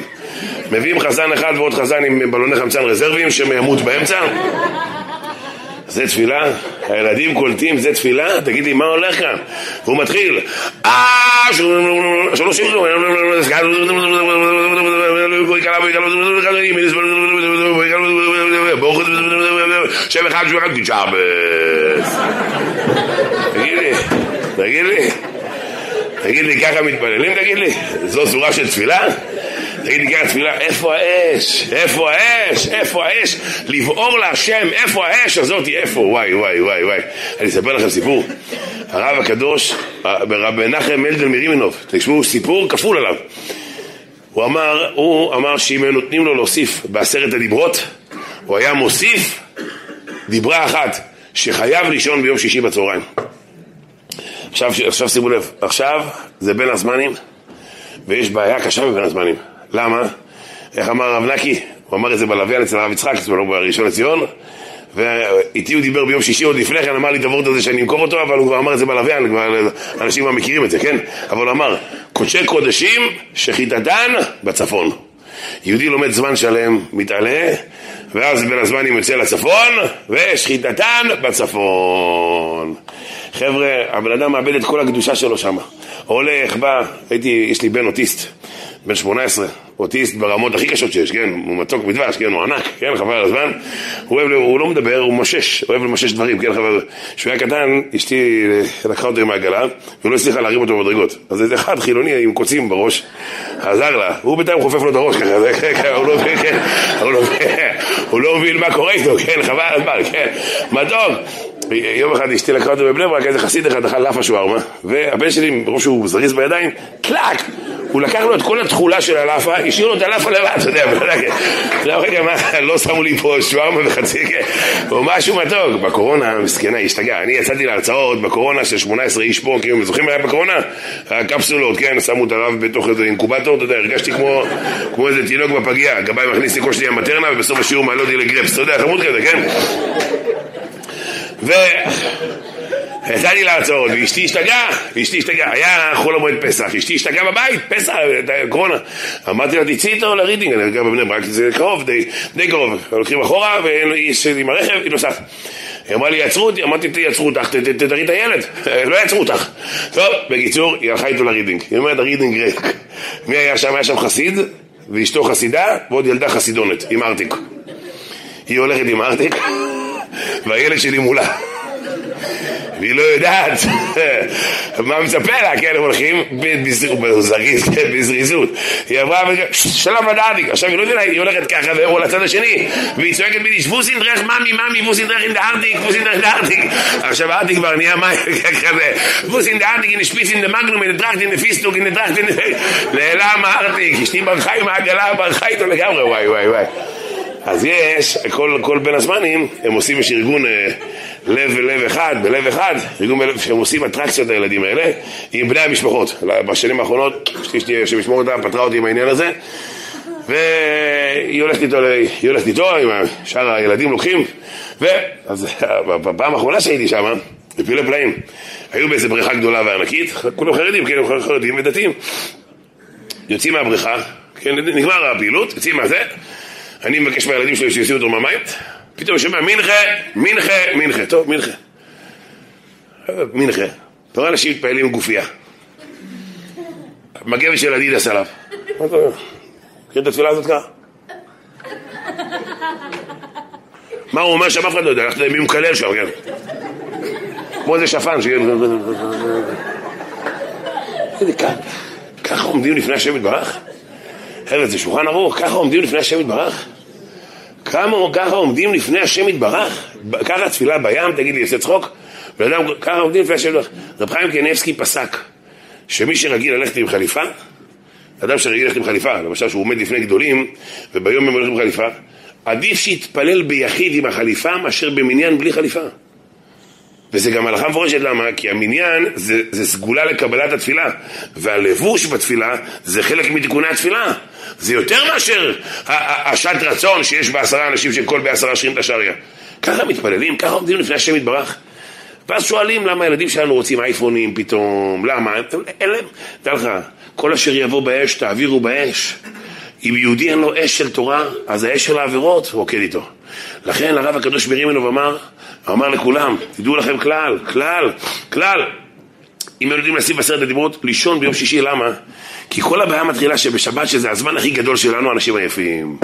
Speaker 1: מביאים חזן אחד ועוד חזן עם בלוני חמצן רזרביים שממות באמצע. זה תפילה? הילדים קולטים, זה תפילה? תגיד לי, מה הולך כאן? והוא מתחיל, אה, שלוש שנים, שם אחד, שם אחד, שבס. תגיד לי, תגיד לי, תגיד לי, ככה תגיד לי? זו של תפילה? תגיד לי ככה תפילה, איפה האש? איפה האש? איפה האש? לבעור להשם, איפה האש הזאת? איפה? וואי, וואי, וואי, וואי. אני אספר לכם סיפור. הרב הקדוש, רב מנחם מלדל מרימנוב, תשמעו סיפור כפול עליו. הוא אמר, הוא אמר שאם היו נותנים לו להוסיף בעשרת הדיברות, הוא היה מוסיף דיברה אחת, שחייב לישון ביום שישי בצהריים. עכשיו, עכשיו שימו לב, עכשיו זה בין הזמנים, ויש בעיה קשה מבין הזמנים. למה? איך אמר הרב נקי? הוא אמר את זה בלוויין אצל הרב יצחק, אצלנו בראשון לציון, ואיתי הוא דיבר ביום שישי עוד לפני כן, אמר לי את הוורד הזה שאני אמכור אותו, אבל הוא כבר אמר את זה בלוויין, אנשים כבר מכירים את זה, כן? אבל הוא אמר, קודשי קודשים, שחיטתן בצפון. יהודי לומד זמן שלם, מתעלה, ואז בין הזמנים יוצא לצפון, ושחיטתן בצפון. חבר'ה, הבן אדם מאבד את כל הקדושה שלו שם. הולך, בא, הייתי, יש לי בן אוטיסט, בן 18, אוטיסט ברמות הכי קשות שיש, כן? הוא מתוק מדבש, כן? הוא ענק, כן? חבל על הזמן. הוא, אוהב, הוא לא מדבר, הוא משש, הוא אוהב למשש דברים, כן? חבל. כשהוא היה קטן, אשתי לקחה אותו עם העגלה, ולא הצליחה להרים אותו במדרגות. אז איזה אחד חילוני עם קוצים בראש, עזר לה. הוא בינתיים חופף לו את הראש ככה, זה, כן, הוא לא מבין, כן? הוא לא מבין, מה קורה איתו, כן? חבל על הזמן, כן? מתוק. יום אחד אשתי לקחה אותו בבני ברק, איזה חסיד אחד אכל לאפה שווארמה, והבן שלי, מרוב שהוא זריז בידיים, קלאק! הוא לקח לו את כל התכולה של הלאפה, השאיר לו את הלאפה לבד, אתה יודע, לא, רגע, מה, לא שמו לי פה שווארמה וחצי, כן, או משהו מתוק. בקורונה, מסכנה, השתגע. אני יצאתי להרצאות בקורונה של 18 איש פה, כאילו, זוכרים מה היה בקורונה? הקפסולות, כן, שמו את הרב בתוך איזה אינקובטור, אתה יודע, הרגשתי כמו איזה תינוק בפגייה, גבאי מכניס לי כל שנייה מטרנה, ובסוף השיעור מעלה אותי לגרפס, אתה יודע, חמוד כזה, כן? ו... יצאתי להרצאות, ואשתי השתגעה, אשתי השתגעה, היה חול המועד פסח, אשתי השתגעה בבית, פסח, קורונה. אמרתי לה, תצאי איתו לרידינג, אני גר בבני ברק, זה קרוב, די, די קרוב. הולכים אחורה, ואיש עם הרכב, היא נוסעת. היא אמרה לי, יעצרו אותי, אמרתי, יעצרו אותך, תראי את הילד, לא יעצרו אותך. טוב, בקיצור, היא הלכה איתו לרידינג. היא אומרת, הרידינג ריק. מי היה שם? היה שם חסיד, ואשתו חסידה, ועוד ילדה חסידונת, עם ארטיק. היא הולכת עם ארטיק, והילד שלי מולה. והיא לא יודעת מה מצפה לה, כן, הם הולכים בזריזות. היא אמרה, שלום ודאדיק, עכשיו היא לא יודעת, היא הולכת ככה והוא לצד השני, והיא צועקת בדיש, ווסין דרך ממי, ממי, ווסין דרך אין דארטיק, ווסין דרך דארטיק. עכשיו הארטיק כבר נהיה מים כזה, ווסין דארטיק, אין שפיצין דמגנום, אין דרכט, אין פיסטוק, אין דרכט, אין... נעלם הארטיק, אשתי ברחה עם העגלה, ברחה איתו לגמרי, וואי וואי וואי. אז יש, כל, כל בין הזמנים, הם עושים, יש ארגון אה, לב ולב אחד, בלב אחד, ארגון בלב, שהם עושים אטרקציות לילדים האלה, עם בני המשפחות. בשנים האחרונות, אשתי שמשמור אותה, פתרה אותי עם העניין הזה, והיא הולכת איתו, היא הולכת איתו, עם שאר הילדים לוקחים, ואז בפעם האחרונה שהייתי שם, בפילי פלאים, היו באיזה בריכה גדולה וענקית, כולם חרדים, כן, חרדים ודתיים, יוצאים מהבריכה, כן, נגמר הפעילות, יוצאים מהזה, אני מבקש מהילדים שלי שיוציאו אותו מהמים, פתאום אני שומע מנחה, מנחה, מנחה, טוב, מנחה. מנחה. אתה רואה אנשים מתפעלים עם גופייה. מגבת של אדידס עליו. מה אתה אומר? מכיר את התפילה הזאת ככה? מה הוא אומר שם אף אחד לא יודע, אנחנו יודעים מי מקלל שם, כן. כמו איזה שפן, שיהיה... ככה עומדים לפני השם יתברך? חבר'ה, זה שולחן ערוך, ככה עומדים לפני השם יתברך? כמה ככה עומדים לפני השם יתברך? ככה תפילה בים, תגיד לי, יעשה צחוק? בן אדם, ככה עומדים לפני השם יתברך. רב חיים קניבסקי פסק שמי שרגיל ללכת עם חליפה, אדם שרגיל ללכת עם חליפה, למשל שהוא עומד לפני גדולים וביום הם הולכים עם חליפה, עדיף שיתפלל ביחיד עם החליפה מאשר במניין בלי חליפה. וזה גם הלכה מפורשת, למה? כי המניין זה, זה סגולה לקבלת התפילה, והלבוש בתפילה זה חלק מתיקוני התפילה. זה יותר מאשר השעת רצון שיש בעשרה אנשים שכל בעשרה שירים את השריה. ככה מתפללים, ככה עומדים לפני השם יתברך. ואז שואלים למה הילדים שלנו רוצים אייפונים פתאום, למה? אין להם, תדע לך, כל אשר יבוא באש תעבירו באש. אם יהודי אין לו אש של תורה, אז האש של העבירות רוקד איתו. לכן הרב הקדוש מרים ממנו ואמר, אמר לכולם, תדעו לכם כלל, כלל, כלל. אם הם יודעים לשים בעשרת הדיברות, לישון ביום שישי, למה? כי כל הבעיה מתחילה שבשבת, שזה הזמן הכי גדול שלנו, אנשים עייפים,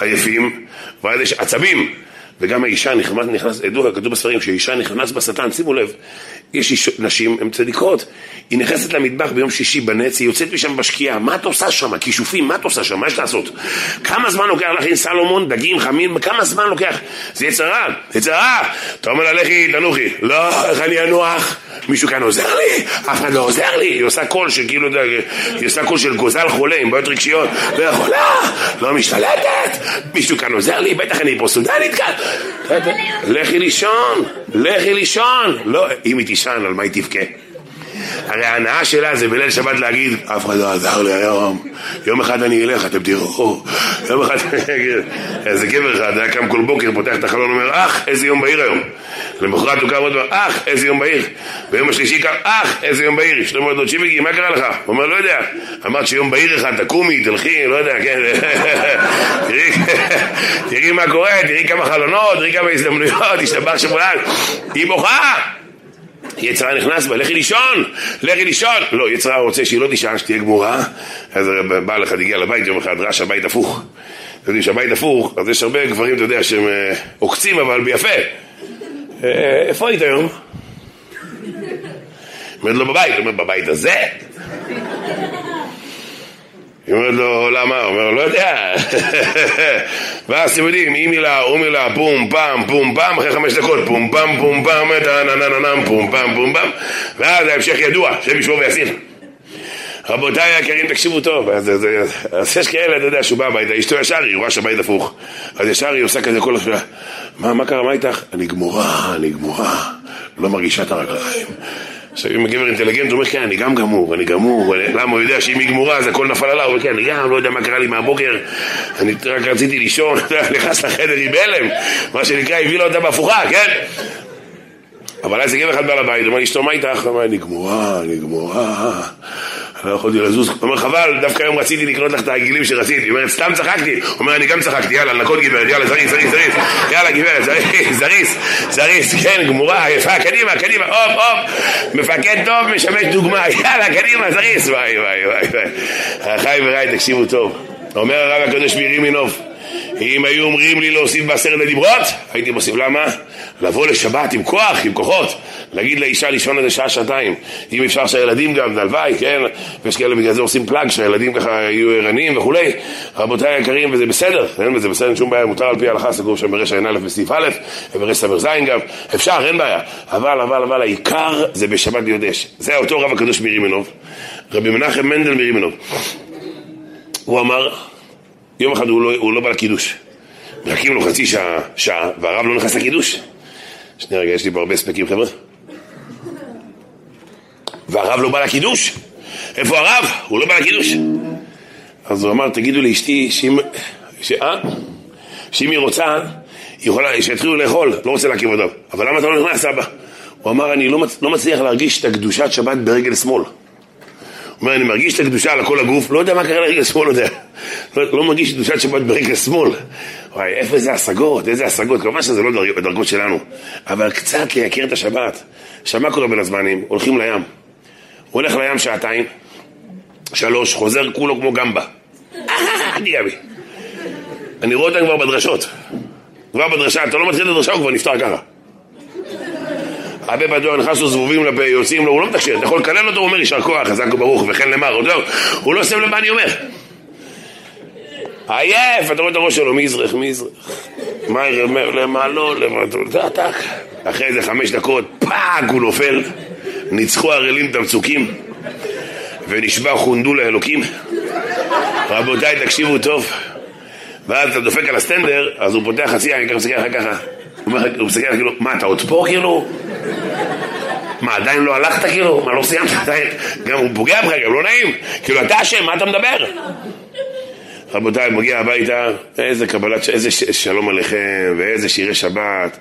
Speaker 1: עייפים, ואז יש עצבים. וגם האישה נכנס, נכנס, ידוע, כתוב בספרים, שאישה נכנס בשטן, שימו לב, יש איש, נשים, הן צדיקות, היא נכנסת למטבח ביום שישי בנץ, היא יוצאת משם בשקיעה, מה את עושה שם? כישופים, מה את עושה שם? מה יש לעשות? כמה זמן לוקח להכין סלומון, דגים, חמים, כמה זמן לוקח? זה יצרה, יצרה! אתה אומר לה, לכי, תנוחי. לא, איך אני אנוח? מישהו כאן עוזר לי? אף אחד לא עוזר לי. היא עושה קול של כאילו, היא עושה קול של גוזל חולה עם בעיות רגשיות. לא יכולה, לא משתלטת. מישהו כאן עוזר לי? בטח אני פה סודנית כאן. לכי לישון, לכי לישון. לא, אם היא תישן, על מה היא תבכה? הרי ההנאה שלה זה בליל שבת להגיד, אף אחד לא עזר לי היום, יום אחד אני אלך, אתם תראו, יום אחד, איזה גבר אחד היה קם כל בוקר, פותח את החלון, אומר, אח, איזה יום בהיר היום. למחרת הוא קם עוד פעם, אח, איזה יום בהיר. ביום השלישי קם, אח, איזה יום בהיר. אשתו אומרת לו, צ'יביקי, מה קרה לך? הוא אומר, לא יודע. אמרת שיום בהיר אחד, תקומי, תלכי, לא יודע, כן. תראי מה קורה, תראי כמה חלונות, תראי כמה הזדמנויות, השתבח שמולן. היא בוכה. יצרה נכנס בה, לכי לישון, לכי לישון. לא, יצרה רוצה שהיא לא תישן, שתהיה גמורה. אז בעל אחד הגיע לבית יום אחד, ראה שהבית הפוך. אתם יודעים שהבית הפוך, אז יש הרבה גברים, אתה יודע, שהם אה, עוקצים אבל ביפה. אה, איפה היית היום? אומרת לו בבית, הוא אומר, בבית הזה? היא אומרת לו, למה? הוא אומר, לא יודע. ואז אתם יודעים, היא מילה, הוא מילה, פום פעם, פום פעם, אחרי חמש דקות, פום פעם, פום פעם, טה-נה-נה-נה-נם, פום פעם, פום פעם, ואז ההמשך ידוע, שם ישמור ויסיר. רבותיי היקרים, תקשיבו טוב, אז, אז, אז יש כאלה, אתה יודע, שהוא בא הביתה, אשתו ישר, היא רואה שהבית הפוך, אז ישר היא עושה כזה כל השאלה, מה, מה קרה, מה איתך? אני גמורה, אני גמורה, לא מרגישה את הרגליים. עכשיו אם הגבר אינטליגנט, הוא אומר, כן, אני גם גמור, אני גמור, למה הוא יודע שאם היא גמורה אז הכל נפל עליו, הוא אומר, כן, אני גם לא יודע מה קרה לי מהבוקר, אני רק רציתי לישון, נכנס לחדר עם הלם, מה שנקרא, הביא לו אותה בהפוכה, כן? אבל אז גבר אחד הוא אומר לי, אשתו, מה איתך? הוא אומר, אני גמורה, אני גמורה. לא יכולתי לזוז. הוא אומר, חבל, דווקא היום רציתי לקנות לך את העגילים שרציתי. היא אומרת, סתם צחקתי. הוא אומר, אני גם צחקתי, יאללה, לנקות גברת, יאללה, זריז, זריז, זריז. יאללה, גברת, זריז, זריז, זריז, כן, גמורה, יפה, קדימה, קדימה, הופ, הופ. מפקד טוב, משמש דוגמה, יאללה, קדימה, זריז. וואי, וואי, וואי. אחיי ורעי, תקשיבו טוב. אומר הרב הקדוש מירי מינוב, אם היו אומרים לי להוסיף בעשרת הדיברות, הייתי מוסיף. למה? לבוא לשבת עם כוח, עם כוחות. להגיד לאישה לישון איזה שעה, שעתיים. אם אפשר שהילדים גם, הלוואי, כן? ויש כאלה בגלל זה עושים פלאג, שהילדים ככה יהיו ערניים וכולי. רבותיי היקרים, וזה בסדר, אין בזה בסדר, אין שום בעיה, מותר על פי ההלכה, סגור שם ברשע ע"א בסעיף א', וברשע ס"ז גם. אפשר, אין בעיה. אבל, אבל, אבל, העיקר זה בשבת יודש. זה אותו רב הקדוש מרימנוב, רבי מנחם מנדל מרימנוב. הוא אמר, יום אחד הוא לא, הוא לא בא לקידוש. מחכים לו חצי שעה, שעה, והרב לא נכנס לקידוש. שנייה רגע, יש לי פה הרבה ספקים חבר'ה. והרב לא בא לקידוש? איפה הרב? הוא לא בא לקידוש. אז הוא אמר, תגידו לאשתי שאם... ש... אה? שאם היא רוצה, היא יכולה, שיתחילו לאכול, לא רוצה להקים אותו. אבל למה אתה לא נכנס, אבא? הוא אמר, אני לא, מצ... לא מצליח להרגיש את הקדושת שבת ברגל שמאל. אומר, אני מרגיש את הקדושה על כל הגוף, לא יודע מה קרה לרגל שמאל, לא יודע. לא, מרגיש קדושת שבת ברגל שמאל. וואי, איפה זה השגות, איזה השגות, כמובן שזה לא בדרגות שלנו, אבל קצת לייקר את השבת. עכשיו, מה קורה בין הזמנים? הולכים לים. הוא הולך לים שעתיים, שלוש, חוזר כולו כמו גמבה. גבי. אני רואה אותם כבר בדרשות. כבר בדרשה, אתה לא מתחיל את הדרשה, הוא כבר נפטר ככה. הרבה בדואר נכנס לו זבובים לפה, יוצאים לו, הוא לא מתקשר, אתה יכול לקלל אותו, הוא אומר יישר כוח, חזק וברוך, וכן למר, הוא לא שם לב מה אני אומר. עייף, אתה רואה את הראש שלו, מזרח, מזרח. מה אומר, למה לא, למה לא, טק. אחרי איזה חמש דקות, פאק, הוא נופל. ניצחו ערלים את המצוקים, ונשבע חונדו לאלוקים. רבותיי, תקשיבו טוב. ואז אתה דופק על הסטנדר, אז הוא פותח חצי עין, ככה מסתכל עליך ככה. הוא מסתכל עליך כאילו, מה, אתה עוד פה כאילו? מה, עדיין לא הלכת כאילו? מה, לא סיימת? גם הוא פוגע בך, גם לא נעים. כאילו, אתה אשם, מה אתה מדבר? רבותיי, מגיע הביתה, איזה קבלת, איזה שלום עליכם, ואיזה שירי שבת.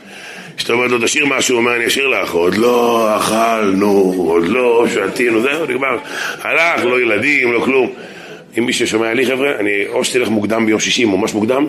Speaker 1: כשאתה אומר לו, תשאיר משהו, הוא אומר, אני אשאיר לך. עוד לא אכלנו, עוד לא שתינו, זהו, נגמר. הלך, לא ילדים, לא כלום. אם מישהו שומע לי, חבר'ה, אני או שתלך מוקדם ביום שישי, ממש מוקדם,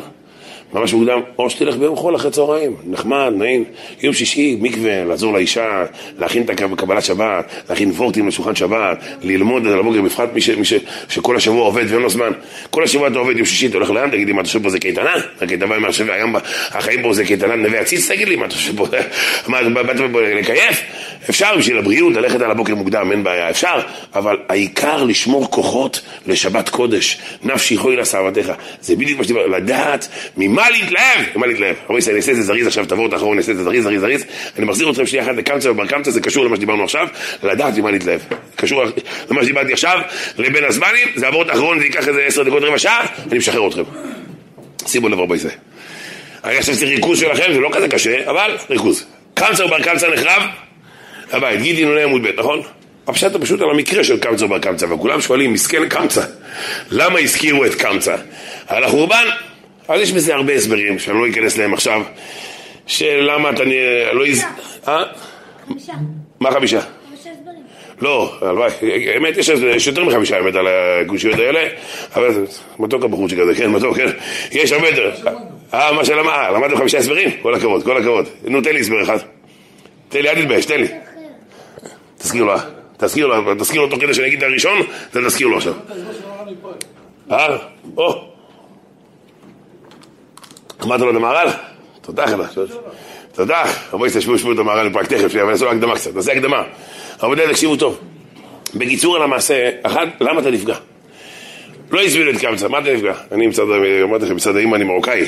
Speaker 1: ממש מוקדם, או שתלך ביום חול אחרי צהריים, נחמד, נעים, יום שישי, מקווה, לעזור לאישה, להכין את הקבלת שבת, להכין וורטים לשולחן שבת, ללמוד על הבוקר, בפחת מי, ש, מי ש, שכל השבוע עובד ואין לו זמן. כל השבוע אתה עובד יום שישי, אתה הולך לים, תגיד לי, מה אתה חושב פה זה קייטנה? הקייטנה מה יושב היום, החיים פה זה קייטנה נווה עציץ, תגיד לי, מה אתה חושב פה, מה, באת פה לקייף? אפשר בשביל הבריאות ללכת על הבוקר מוקדם, אין בעיה, אפשר, אבל העיקר לשמור כוחות לשבת קודש, נפשי חוי לשעבתך, זה בדיוק מה שדיבר, לדעת ממה להתלהב, ממה להתלהב. רבי ישראל, אני אעשה את זה זריז עכשיו, תבואו את האחרון, אני אעשה את זה זריז, זריז, זריז, אני מחזיר אתכם שנייה אחת לקמצא ובר קמצא, זה קשור למה שדיברנו עכשיו, לדעת ממה להתלהב. קשור למה שדיברתי עכשיו, לבין הזמנים, זה עבור את האחרון, זה ייקח איזה עשר דקות, רבע שעה, אני משחרר אתכם. שימו לב רבי ישראל. אני עכשיו צריך ריכוז שלכם, זה לא כזה קשה, אבל ריכוז. קמצא ובר קמצא נחרב, הבית, גידי נ"ה עמוד ב', נכון? הפשט הוא פשוט על המקרה של קמצא ובר קמצא, וכולם שואלים, מסכן קמצא, למה הזכירו את קמצא? על החורבן? אז יש בזה הרבה הסברים, שאני לא אכנס להם עכשיו, שלמה אתה לא... אה? חמישה. מה חמישה? לא, הלוואי, האמת יש יותר מחמישה האמת על הגושיות האלה, אבל מתוק הבחורצ'יק הזה, כן, מתוק, כן, יש הרבה יותר. אה, מה שלמה, למדתם חמישה הסברים? כל הכבוד, כל הכבוד. נו, תן לי הסבר אחד. תן לי, אל תתבייש, תן לי. תזכיר לו, תזכיר לו, תזכיר לו תוך כדי שאני אגיד את הראשון, תזכיר לו עכשיו. אה? או. אמרת לו את המהר"ל? תודה חבר'ה. תודה. רבו ישתשבו שבו את המהר"ל לפרק תכף, אבל נעשה לו הקדמה קצת, נעשה הקדמה. רבותיי, תקשיבו טוב. בקיצור על המעשה, אחד, למה אתה נפגע? לא הזמינו את קמצא, מה אתה נפגע? אני אמרתי לכם, מצד האמא אני מרוקאי,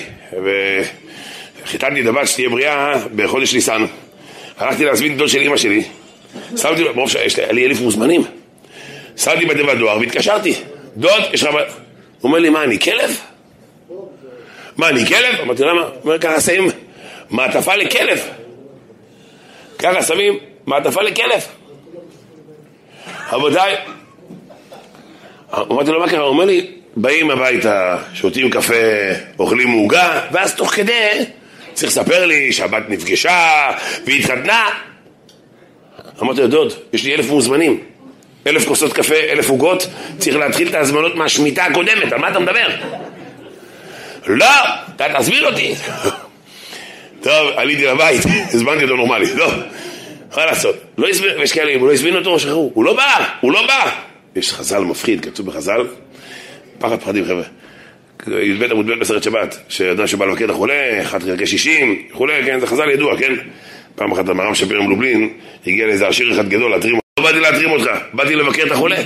Speaker 1: וחיתנתי את הבת שתהיה בריאה בחודש ניסן. הלכתי להזמין דוד של אמא שלי, שמתי ברוב שיש לי אלף מוזמנים, שמתי בתיבת דואר והתקשרתי, דוד, יש לך... הוא אומר לי, מה, אני כלב? מה, אני כלב? אמרתי, למה? הוא אומר, ככה שמים מעטפה לכלב. ככה שמים מעטפה לכלב. רבותיי, אמרתי לו, מה קרה? הוא אומר לי, באים הביתה, שותים קפה, אוכלים מעוגה, ואז תוך כדי צריך לספר לי שהבת נפגשה והתחתנה. אמרתי לו, דוד, יש לי אלף מוזמנים, אלף כוסות קפה, אלף עוגות, צריך להתחיל את ההזמנות מהשמיטה הקודמת, על מה אתה מדבר? לא, אתה תסביר אותי. טוב, עליתי לבית, הזמנתי אותו נורמלי, לא, מה לעשות? לא הזמין, ויש כאלה, הוא לא הזמין אותו, שחררו, הוא לא בא, הוא לא בא. יש חז"ל מפחיד, כתוב בחז"ל, פחד פחדים חבר'ה. י"ב עמוד ב' בסרט שבת, שאדם שבא לבקר את החולה, אחד חלקי שישים, וכולי, כן, זה חז"ל ידוע, כן? פעם אחת המרם שפירא מלובלין, הגיע לאיזה עשיר אחד גדול להתרים אותו, לא באתי להתרים אותך, באתי לבקר את החולה. הוא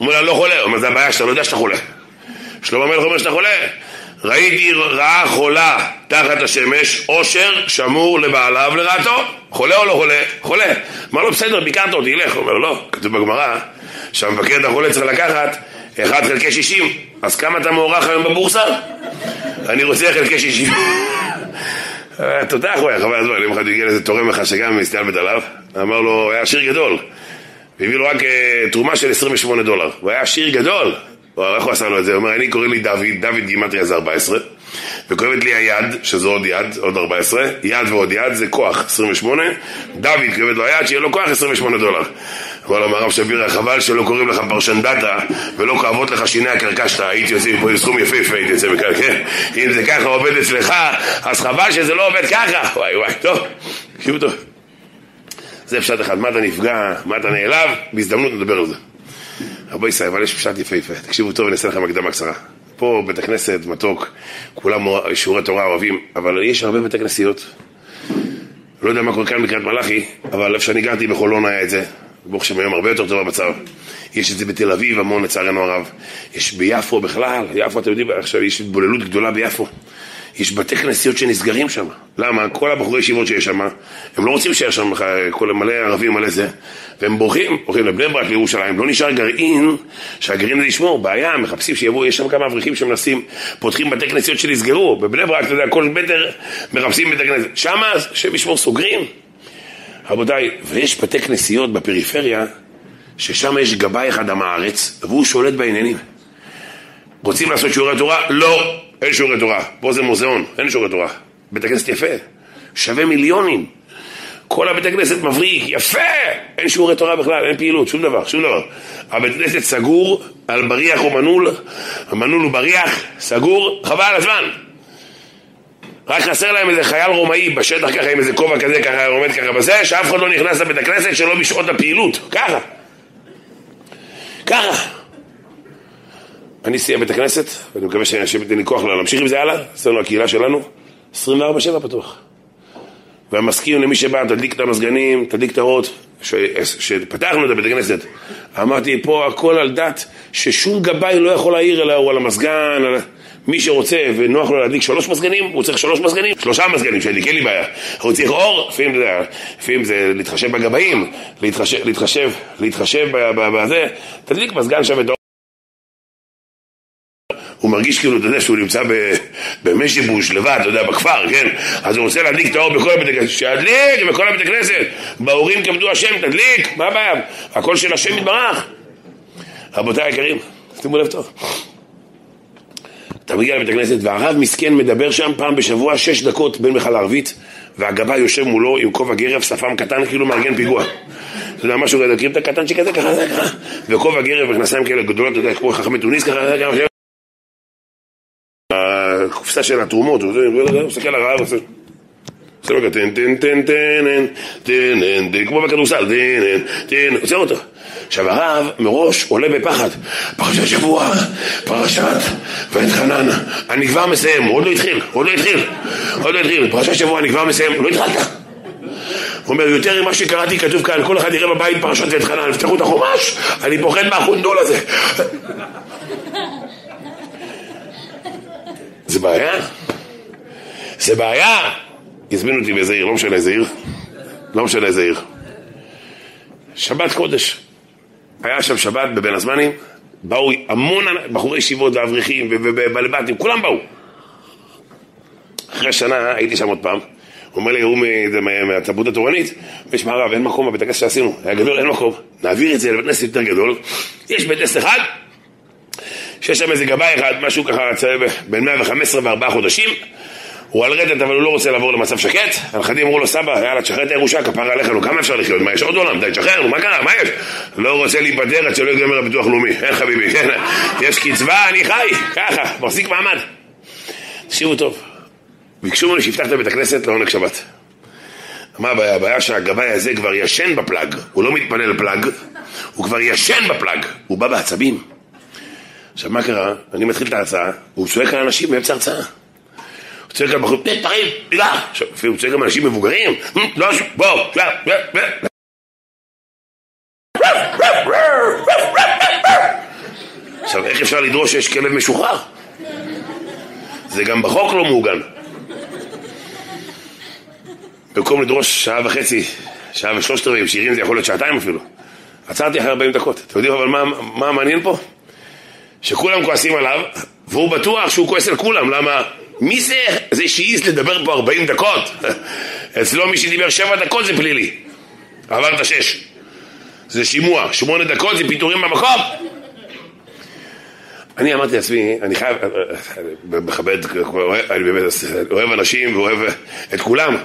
Speaker 1: אומר לה, לא חולה, הוא אומר, זה הבעיה שאתה לא יודע שאתה חולה. שלמה המלך אומר שאתה חולה. ראיתי רעה חולה תחת השמש, עושר שמור לבעליו לרעתו. חולה או לא חולה? חולה. אמר לו, בסדר, ביקרת אותי, לך. הוא אומר, לא, כתוב בגמרא, שהמבקר את החולה צריך לקחת 1 חלקי 60. אז כמה אתה מוערך היום בבורסה? אני רוצה חלקי 60. תודה אחויה, חבל הזמן, יום אחד הגיע לאיזה תורם אחד שגם מסתלבט עליו, אמר לו, היה עשיר גדול, והביא לו רק אה, תרומה של 28 דולר, הוא היה עשיר גדול, איך הוא עשה לו את זה? הוא אומר, אני קורא לי דוד, דוד גימטריה זה 14, וכואבת לי היד, שזו עוד יד, עוד 14, יד ועוד יד זה כוח, 28, דוד כואבת לו היד, שיהיה לו כוח 28 דולר. אמר לו הרב שפירא, חבל שלא קוראים לך פרשן דאטה ולא כואבות לך שיני הקרקשתא, הייתי יוצא מפה סכום יפהפה, הייתי יוצא מכאן, כן? אם זה ככה עובד אצלך, אז חבל שזה לא עובד ככה. וואי וואי, טוב, תקשיבו טוב. זה פשט אחד, מה אתה נפגע, מה אתה נעלב, בהזדמנות נדבר על זה. רבו ישראל, אבל יש פשט יפהפה, תקשיבו טוב, אני אעשה לכם הקדמה קצרה. פה בית הכנסת מתוק, כולם שיעורי תורה אוהבים, אבל יש הרבה בית כנסיות. לא יודע מה קורה כאן בקריית מלאכי, אבל איפה שאני גרתי בחולון היה את זה. ברוך השם היום הרבה יותר טוב המצב. יש את זה בתל אביב המון לצערנו הרב. יש ביפו בכלל, יפו אתם יודעים, עכשיו יש התבוללות גדולה ביפו. יש בתי כנסיות שנסגרים שם. למה? כל הבחורי ישיבות שיש שם, הם לא רוצים להישאר שם כל מלא ערבים, מלא זה, והם בורחים, בורחים לבני ברק, לירושלים. לא נשאר גרעין שהגרעין זה לשמור. בעיה, מחפשים שיבואו, יש שם כמה אברכים שמנסים, פותחים בתי כנסיות שנסגרו. בבני ברק, אתה יודע, כל מטר מחפשים בתי כנסת. שמה, השם ישמור, סוגרים. רבותיי, ויש בתי כנסיות בפריפריה, ששם יש גבאי אחד עם הארץ, והוא שולט בעניינים. רוצים לעשות שיעורי תורה? לא. אין שיעורי תורה, פה זה מוזיאון, אין שיעורי תורה. בית הכנסת יפה, שווה מיליונים. כל הבית הכנסת מבריק, יפה! אין שיעורי תורה בכלל, אין פעילות, שום דבר, שום דבר. הבית הכנסת סגור, על בריח או מנעול, המנעול הוא בריח, סגור, חבל על הזמן. רק חסר להם איזה חייל רומאי בשטח ככה עם איזה כובע כזה, ככה עומד ככה בזה, שאף אחד לא נכנס לבית הכנסת שלא בשעות הפעילות, ככה. ככה. אני סיים בית הכנסת, ואני מקווה ייתן לי כוח להמשיך עם זה הלאה, אצלנו הקהילה שלנו, 24-7 פתוח. והמזכיר למי שבא, תדליק את המזגנים, תדליק את האורות. כשפתחנו את הבית הכנסת, אמרתי, פה הכל על דת, ששום גבאי לא יכול להעיר אלא הוא על המזגן, על... מי שרוצה ונוח לו להדליק שלוש מזגנים, הוא צריך שלוש מזגנים, שלושה מזגנים שידליק, אין לי בעיה. הוא צריך אור, לפעמים זה, לפעמים זה להתחשב בגבאים, להתחשב, להתחשב, להתחשב בזה, תדליק מזגן האור. הוא מרגיש כאילו, אתה יודע, שהוא נמצא במשבוש לבד, אתה יודע, בכפר, כן? אז הוא רוצה להדליק את האור בכל הבית הכנסת, שידליק בכל הבית הכנסת. בהורים כבדו השם, תדליק, מה הבעיה? הכל של השם יתברך. רבותיי היקרים, שימו לב טוב. אתה מגיע לבית הכנסת והרב מסכן מדבר שם פעם בשבוע שש דקות בין מיכל הערבית והגבאי יושב מולו עם כובע גרב, שפם קטן כאילו מארגן פיגוע. אתה יודע, משהו כזה, מכירים את הקטנצ'יק הזה ככה, ככה, וכובע גרב וכנסיים כאלה גדולות, אתה יודע, כמו חכמי תוניס ככה, ככה, הקופסה של התרומות, הוא מסתכל על הרב, זה לא ככה, טן טן טן טן טן טן טן, כמו בכדורסל, טן טן, עוצר אותו. עכשיו הרב מראש עולה בפחד, פרשת שבוע, פרשת ואת חנן, אני כבר מסיים, עוד לא התחיל, עוד לא התחיל, עוד לא התחיל, פרשת שבוע, אני כבר מסיים, לא התחלת. הוא אומר, יותר ממה שקראתי כתוב כאן, כל אחד יראה בבית פרשת ואת חנן, יפתחו את החומש, אני פוחד מהחונדול הזה. זה בעיה? זה בעיה! הזמינו אותי באיזה עיר, לא משנה איזה עיר, לא משנה איזה עיר. שבת קודש. היה שם שבת בבין הזמנים, באו המון בחורי ישיבות ואברכים ובעלי בתים, כולם באו. אחרי שנה הייתי שם עוד פעם, הוא אומר לי, הוא מהתרבות התורנית, ויש מערב, אין מקום בבית הכנסת שעשינו, היה גדול, אין מקום, נעביר את זה לבית כנסת יותר גדול, יש בית כנסת אחד, שיש שם איזה גבאי אחד, משהו ככה, בין 115 וארבעה חודשים, הוא על רדת אבל הוא לא רוצה לעבור למצב שקט, הנכדים אמרו לו סבא, יאללה תשחרר את הירושה, כפרה עליך, נו כמה אפשר לחיות, מה יש עוד עולם, די תשחרר, נו מה קרה, מה יש? לא רוצה להיפטר עד שלא יגמר הביטוח לאומי, אין חביבי, כן, יש קצבה, אני חי, ככה, מחזיק מעמד. תקשיבו טוב, ביקשו ממנו שיפתח את בית הכנסת לעונג שבת. מה הבעיה? הבעיה שהגבאי הזה כבר ישן בפלאג, הוא לא מתפלל פלאג, הוא כבר ישן בפלאג, הוא בא בעצבים. עכשיו מה קרה? אני מתחיל את ההרצאה, והוא צועק על אנשים באמצע ההרצאה. הוא צועק על בחורים, תן פרים, מילה. עכשיו, הוא צועק על אנשים מבוגרים, לא, בוא, עכשיו, איך אפשר לדרוש שיש כלב משוחרר? זה גם בחוק לא מעוגן. במקום לדרוש שעה וחצי, שעה ושלושת רבעים, שירים זה יכול להיות שעתיים אפילו. עצרתי אחרי 40 דקות. אתם יודעים אבל מה, מה מעניין פה? שכולם כועסים עליו, והוא בטוח שהוא כועס על כולם, למה? מי זה? זה שהעז לדבר פה 40 דקות. אצלו מי שדיבר 7 דקות זה פלילי. עברת 6. זה שימוע, 8 דקות זה פיטורים במקום. אני אמרתי לעצמי, אני חייב, מכבד, אני באמת אוהב אנשים ואוהב את כולם,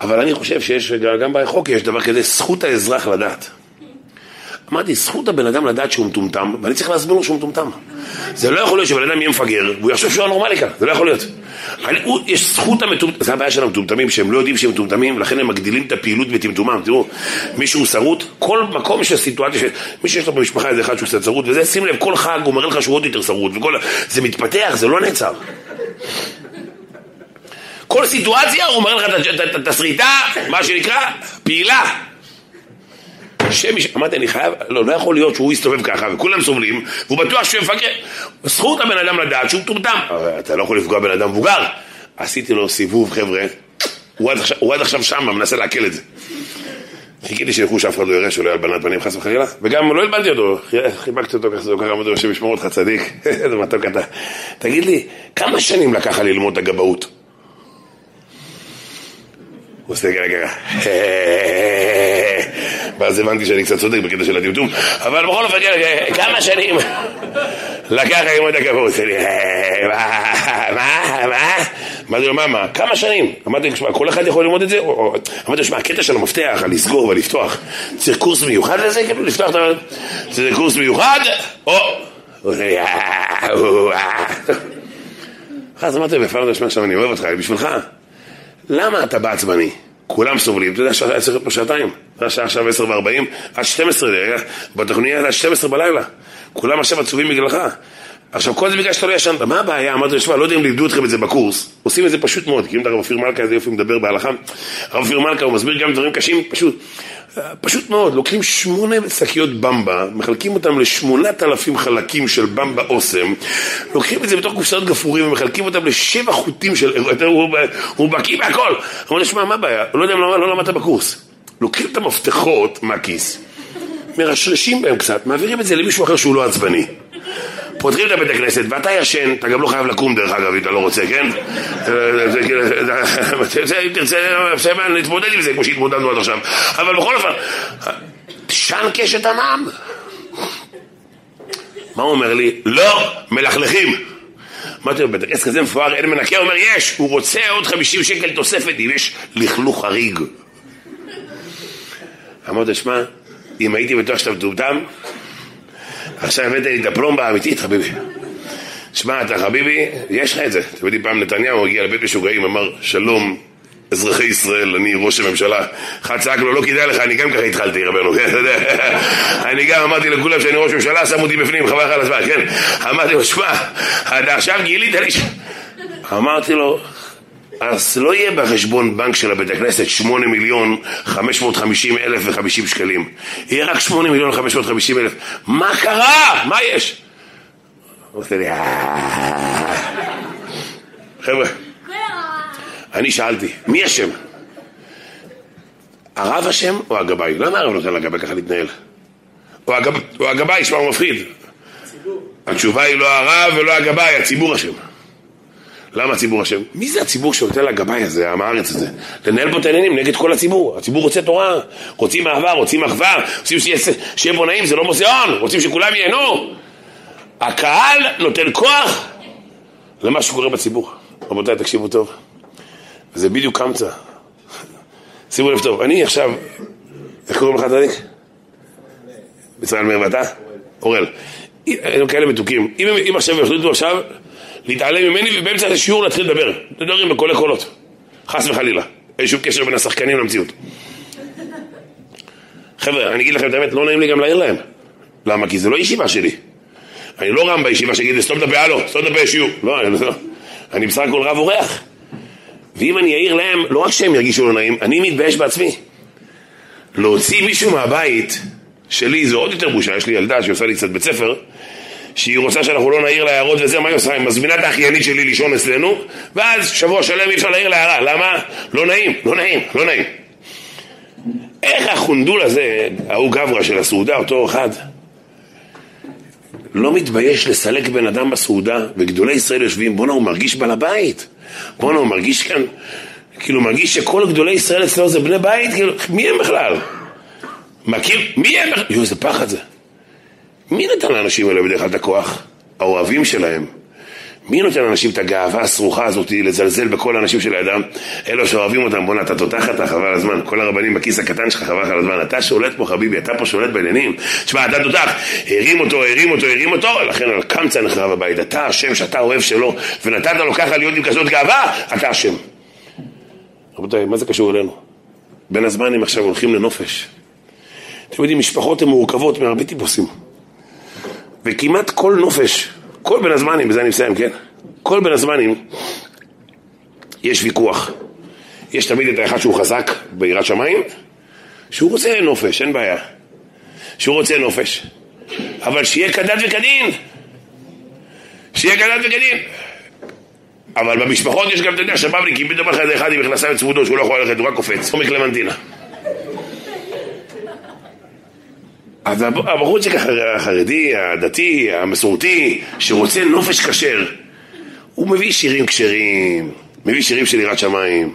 Speaker 1: אבל אני חושב שיש, גם בחוק יש דבר כזה, זכות האזרח לדעת. אמרתי, זכות הבן אדם לדעת שהוא מטומטם, ואני צריך להסביר לו שהוא מטומטם. זה לא יכול להיות שבן אדם יהיה מפגר, והוא יחשוב שהוא הנורמלי כאן, זה לא יכול להיות. אני, הוא, יש זכות המטומטמים, זה הבעיה של המטומטמים, שהם לא יודעים שהם מטומטמים, לכן הם מגדילים את הפעילות בטמטומם. תראו, מישהו שרוט, כל מקום יש סיטואציה, ש... מי שיש לו במשפחה איזה אחד שהוא קצת שרוט, וזה, שים לב, כל חג הוא מראה לך שהוא עוד יותר שרוט, וכל... זה מתפתח, זה לא נעצר. כל סיטואציה הוא מראה לך את התסריטה, מה שנקרא, פעילה. השם, אמרתי, אני חייב, לא, לא יכול להיות שהוא יסתובב ככה וכולם סובלים, והוא בטוח שהוא מפגר. זכות הבן אדם לדעת שהוא מטומטם. אתה לא יכול לפגוע בן אדם מבוגר. עשיתי לו סיבוב, חבר'ה, הוא עד עכשיו, שם, מנסה לעכל את זה. חיכיתי שילכו שאף אחד לא יראה שלא יהיה הלבנת פנים חס וחלילה, וגם לא הלבנתי אותו, חיבקתי אותו ככה, ככה אמרתי לו השם ישמור אותך צדיק, איזה מתוק אתה. תגיד לי, כמה שנים לקח ללמוד את הגבאות? הוא עושה ככה, ואז הבנתי שאני קצת צודק בקטע של הטמטום, אבל בכל אופן, כמה שנים לקח ללמוד הכבוד שלי, מה, מה, מה? אמרתי לו, מה, מה? כמה שנים? אמרתי לו, כל אחד יכול ללמוד את זה? אמרתי לו, שמע, הקטע של המפתח, על לסגור ולפתוח, צריך קורס מיוחד לזה? כאילו, לפתוח את ה... זה קורס מיוחד? או... אז אמרתי לו, בפעם ראשונה עכשיו אני אוהב אותך, בשבילך. למה אתה בעצבני? כולם סובלים, אתה יודע, שעה עשר פה שעתיים, השעה עכשיו עשר וארבעים, עד שתים עשרה, בתוכניה עד שתים עשרה בלילה, כולם עכשיו עצובים בגללך. עכשיו, כל זה בגלל שאתה לא ישנת, מה הבעיה? אמרתי לו, שמע, לא יודע אם לימדו אתכם את זה בקורס, עושים את זה פשוט מאוד, כי אם אתה הרב אופיר מלכה, איזה יופי מדבר בהלכה, הרב אופיר מלכה, הוא מסביר גם דברים קשים, פשוט, פשוט מאוד, לוקחים שמונה שקיות במבה, מחלקים אותם לשמונת אלפים חלקים של במבה אוסם, לוקחים את זה בתוך קופסאות גפרורים ומחלקים אותם לשבע חוטים של... הוא בקיא בהכל. אמרו לו, שמע, מה הבעיה? לא יודע לא למדת בקורס. לוקחים את המפתחות מהכיס, מרשרשים בהם קצת, מעבירים את זה למישהו אחר שהוא לא עצבני. פותחים את הבית הכנסת, ואתה ישן, אתה גם לא חייב לקום דרך אגב, אם אתה לא רוצה, כן? אם תרצה, נתמודד עם זה כמו שהתמודדנו עד עכשיו. אבל בכל אופן, תשן קשת עמם. מה הוא אומר לי? לא, מלכלכים. אמרתי לו, בית הכנסת כזה מפואר, אין מנקה? הוא אומר, יש, הוא רוצה עוד 50 שקל תוספת אם יש לכלוך חריג. אמרתי לו, שמע, אם הייתי בטוח שאתה מטומטם, עכשיו הבאת לי את הפלומבה האמיתית, חביבי. שמע, אתה חביבי, יש לך את זה. אתם יודעים, פעם נתניהו הגיע לבית משוגעים, אמר, שלום, אזרחי ישראל, אני ראש הממשלה. אחד צעק לו, לא כדאי לך, אני גם ככה התחלתי, רבנו, כן. אני גם אמרתי לכולם שאני ראש ממשלה, שמו אותי בפנים, חבל לך על הזמן, כן. אמרתי לו, שמע, עכשיו גילית לי... אמרתי לו, אז לא יהיה בחשבון בנק של הבית הכנסת 8 מיליון 550 אלף ו-50 שקלים. יהיה רק 8 מיליון 550 אלף. מה קרה? מה יש? הוא עושה לי, "אה." חבר'ה, אני שאלתי, מי אשם? הרב אשם או הגבאי? למה הרב נותן לגבאי ככה להתנהל? או הגב- או הגבאי, שמע הוא מפחיד. התשובה היא לא הרב ולא הגבאי, הציבור אשם. למה הציבור אשם? מי זה הציבור שנותן לגבאי הזה, העם הארץ הזה? לנהל פה את העניינים נגד כל הציבור. הציבור רוצה תורה, רוצים אהבה, רוצים אחווה, רוצים שיהיה, פה נעים, זה לא מוזיאון, רוצים שכולם ייהנו. הקהל נותן כוח למה שקורה בציבור. רבותיי, תקשיבו טוב. זה בדיוק קמצא. שימו לב טוב, אני עכשיו, איך קוראים לך צדיק? בצלאל מאיר ואתה? אורל. הם כאלה מתוקים. אם עכשיו יחליטו עכשיו להתעלם ממני ובאמצע השיעור להתחיל לדבר. מדברים בקולי קולות. חס וחלילה. אין שום קשר בין השחקנים למציאות. חבר'ה, אני אגיד לכם את האמת, לא נעים לי גם להעיר להם. למה? כי זה לא ישיבה שלי. אני לא רם בישיבה שיגיד, סתום את הפה, הלו, סתום את הפה, שיעור. לא, אני לא. אני בסך הכל רב אורח. ואם אני אעיר להם, לא רק שהם ירגישו לא נעים, אני מתבייש בעצמי. להוציא מישהו מהבית שלי זה עוד יותר בושה, יש לי ילדה שעושה לי קצת בית ספר, שהיא רוצה שאנחנו לא נעיר לה הערות וזה, מה היא עושה? היא מזמינה את האחיינית שלי לישון אצלנו, ואז שבוע שלם אי אפשר להעיר לה הערה, למה? לא נעים, לא נעים, לא נעים. איך החונדול הזה, ההוא גברא של הסעודה, אותו אחד, לא מתבייש לסלק בן אדם בסעודה, וגדולי ישראל יושבים, בואנה הוא מרגיש בעל הבית, בואנה הוא מרגיש כאן, כאילו מרגיש שכל גדולי ישראל אצלו זה בני בית, כאילו, מי הם בכלל? מכיר? מי הם בכלל? יואו, איזה פחד זה. מי נתן לאנשים האלה בדרך כלל את הכוח? האוהבים שלהם. מי נותן לאנשים את הגאווה הסרוכה הזאת לזלזל בכל האנשים שלידם? אלו שאוהבים אותם, בואנה, אתה תותח אתה, חבל על הזמן. כל הרבנים בכיס הקטן שלך, חבל על הזמן. אתה שולט פה, חביבי, אתה פה שולט בעניינים. תשמע, אתה תותח, הרים אותו, הרים אותו, הרים אותו, לכן על קמצא נחרב הבית. אתה אשם שאתה אוהב שלו, ונתת לו ככה להיות עם כזאת גאווה, אתה אשם. רבותיי, מה זה קשור אלינו? בין הזמנים עכשיו הולכים לנופש. אתם יודעים, משפחות הן מורכבות מהרבה טיפוסים. וכמעט כל נופש, כל בין הזמנים, בזה אני מסיים, כן? כל בין הזמנים יש ויכוח. יש תמיד את האחד שהוא חזק ביראת שמיים, שהוא רוצה נופש, אין בעיה. שהוא רוצה נופש. אבל שיהיה כדת וכדין. שיהיה כדת וכדין. אבל במשפחות יש גם, אתה יודע, שבבניקים, פתאום אחד אחד עם מכנסיים צמודות שהוא לא יכול ללכת, הוא רק קופץ. או מקלמנטינה. אז הב- הבחורצ'יק החר- החרדי, הדתי, המסורתי, שרוצה נופש כשר, הוא מביא שירים כשרים, מביא שירים של יראת שמיים.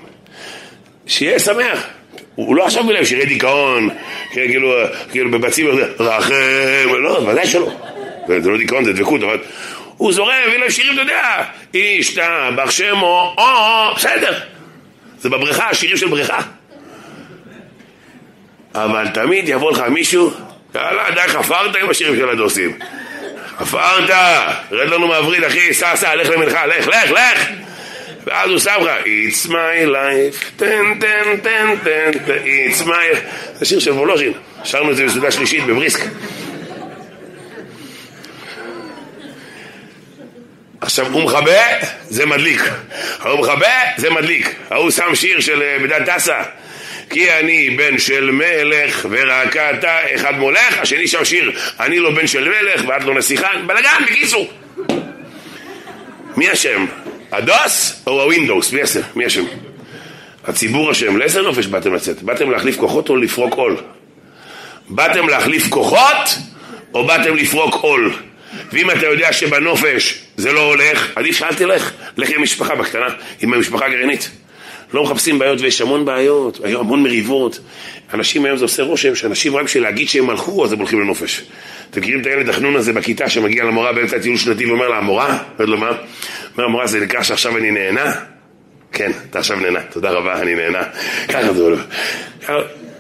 Speaker 1: שיהיה שמח. הוא לא עכשיו מביא להם שירי דיכאון, כאילו, כאילו בבצים, רחם, לא, ודאי שלא. זה לא דיכאון, זה דבקות, אבל הוא זורם, מביא להם שירים, אתה יודע, השתבח שמו, או, בסדר. זה בבריכה, שירים של בריכה. אבל תמיד יבוא לך מישהו, יאללה, די, חפרת עם השירים של הדוסים. חפרת, רד לנו מהווריד, אחי, סע, סע, לך למנחה, לך, לך, לך! ואז הוא שם לך, It's my life, תן, תן, תן, תן, It's my... זה שיר של וולוז'ין, שרנו את זה בסעודה שלישית בבריסק. עכשיו, הוא מכבה, זה מדליק. ההוא מכבה, זה מדליק. ההוא שם שיר של אה, בדן טסה. כי אני בן של מלך, ורק אתה אחד מולך, השני שם שיר, אני לא בן של מלך, ואת לא נסיכה, בלאגן, בקיצור. מי אשם? הדוס או הווינדוס? מי אשם? מי אשם? הציבור אשם. לאיזה נופש באתם לצאת? באתם להחליף כוחות או לפרוק עול? באתם להחליף כוחות או באתם לפרוק עול? ואם אתה יודע שבנופש זה לא הולך, עדיף שאל תלך, לך עם משפחה בקטנה, עם המשפחה הגרעינית. לא מחפשים בעיות ויש המון בעיות, היו המון מריבות. אנשים היום זה עושה רושם שאנשים רק בשביל להגיד שהם הלכו אז הם הולכים לנופש. אתם מכירים את הילד החנון הזה בכיתה שמגיע למורה באמצע טיול שנתי ואומר לה, המורה? אומרת לו מה? אומר המורה זה נקרא שעכשיו אני נהנה? כן, אתה עכשיו נהנה, תודה רבה, אני נהנה. ככה זה הולך.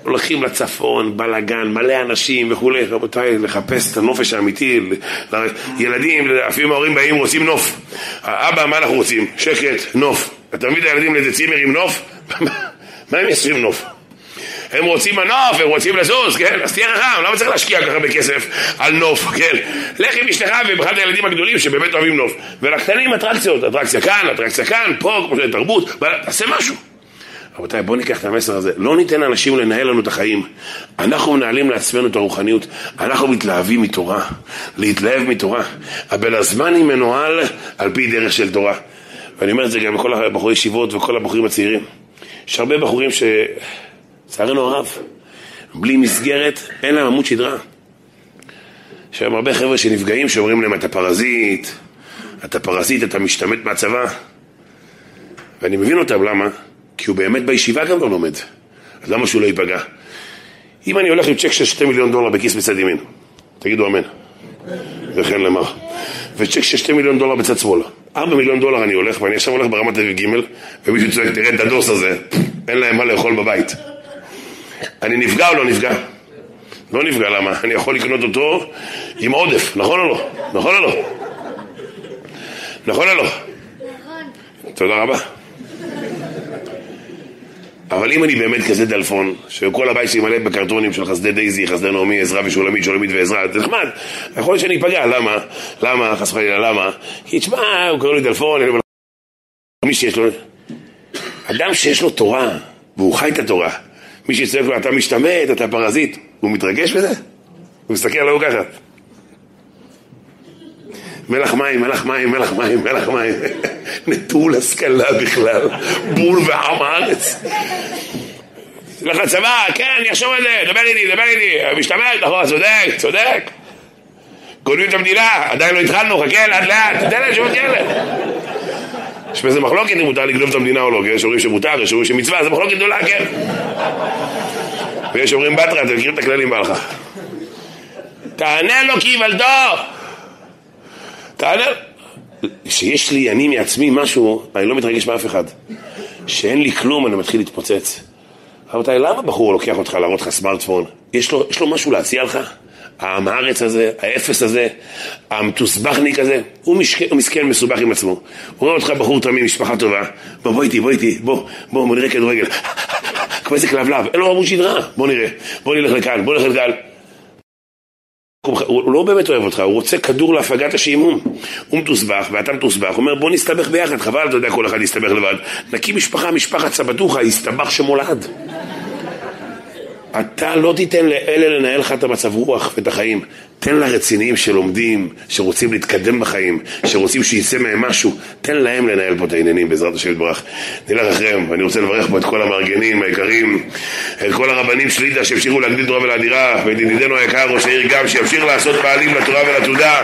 Speaker 1: הולכים לצפון, בלאגן, מלא אנשים וכולי, רבותיי, לחפש את הנופש האמיתי, ילדים, לפעמים ההורים באים, רוצים נוף. אבא, מה אנחנו רוצים? שקט, נוף. את הילדים לאיזה צימר עם נוף? מה הם יעשו עם נוף? הם רוצים מנוף, הם רוצים לזוז, כן? אז תהיה חכם, למה צריך להשקיע ככה בכסף על נוף, כן? לך עם אשתך ובמיוחד הילדים הגדולים שבאמת אוהבים נוף. ולקטנים אטרקציות, אטרקציה כאן, אטרקציה כאן, פה, כמו שזה תרבות, תעשה משהו. רבותיי, בואו ניקח את המסר הזה. לא ניתן לאנשים לנהל לנו את החיים. אנחנו מנהלים לעצמנו את הרוחניות. אנחנו מתלהבים מתורה. להתלהב מתורה. הבן הזמני מנוהל על פי דרך של תורה. ואני אומר את זה גם לכל הבחורי ישיבות וכל הבחורים הצעירים. יש הרבה בחורים ש... לצערנו הרב, בלי מסגרת, אין להם עמוד שדרה. יש היום הרבה חבר'ה שנפגעים שאומרים להם אתה פרזיט, אתה פרזיט, אתה משתמט מהצבא. ואני מבין אותם, למה? כי הוא באמת בישיבה גם לא לומד. אז למה שהוא לא ייפגע? אם אני הולך עם צ'ק של שתי מיליון דולר בכיס בצד ימין, תגידו אמן. וכן למר. וצ'ק של שתי מיליון דולר בצד שמאל. ארבע מיליון דולר אני הולך, ואני עכשיו הולך ברמת אביב ג' ומישהו צועק, תראה את הדוס הזה, אין להם מה לאכול בבית. אני נפגע או לא נפגע? לא נפגע, למה? אני יכול לקנות אותו עם עודף, נכון או לא? נכון או לא? נכון או לא? נכון. תודה רבה. אבל אם אני באמת כזה דלפון, שכל הבית שלי מלא בקרטונים של חסדי דייזי, חסדי נעמי, עזרא ושולמית, שולמית ועזרא, זה נחמד. יכול להיות שאני אפגע, למה? למה? חס וחלילה, למה? כי תשמע, הוא קורא לי דלפון, אני אומר מי שיש לו... אדם שיש לו תורה, והוא חי את התורה, מי שיצטרך לו, אתה משתמט, אתה פרזיט, הוא מתרגש בזה? הוא מסתכל עליו ככה. מלח מים, מלח מים, מלח מים, מלח מים. נטול השכלה בכלל, בול ועם הארץ. לך לצבא, כן, אני אחשוב על זה, דבר איתי, דבר איתי, משתמש, נכון, צודק, צודק. גונבים את המדינה, עדיין לא התחלנו, חכה, לאט לאט, תתן להם שמות כאלה. יש בזה מחלוקת אם מותר לגנוב את המדינה או לא, יש אומרים שמותר, יש אומרים שמצווה, זה מחלוקת גדולה, כן. ויש אומרים בתרא, אתם מכירים את הכללים בהלכה. תענה לו כי יוולדו! תענה... כשיש לי אני מעצמי משהו, אני לא מתרגש מאף אחד. שאין לי כלום, אני מתחיל להתפוצץ. רבותיי, למה בחור לוקח אותך להראות לך סמארטפון? יש לו, יש לו משהו להציע לך? העם הארץ הזה, האפס הזה, המתוסבכניק הזה, הוא, משק, הוא מסכן מסובך עם עצמו. הוא רואה אותך בחור תמים, משפחה טובה, בוא, בוא איתי, בוא איתי, בוא, בוא, בוא נראה כדורגל. כמו איזה כלבלב, אין לו עמוד שדרה, בוא נראה, בוא נלך לכאן, בוא נלך לכאן. הוא לא באמת אוהב אותך, הוא רוצה כדור להפגת השעמום. הוא מתוסבך ואתה מתוסבך, הוא אומר בוא נסתבך ביחד, חבל, אתה יודע, כל אחד יסתבך לבד. נקים משפחה, משפחת סבתוך, יסתבך שמולד. אתה לא תיתן לאלה לנהל לך את המצב רוח ואת החיים. תן לרציניים שלומדים, שרוצים להתקדם בחיים, שרוצים שיצא מהם משהו, תן להם לנהל פה את העניינים בעזרת השם יתברך. נלך אחריהם, ואני רוצה לברך פה את כל המארגנים היקרים, את כל הרבנים של לידה שהמשיכו להגדיל תורה ולאדירה, ואת ידידנו היקר ראש העיר גם, שימשיך לעשות פעלים לתורה ולתעודה,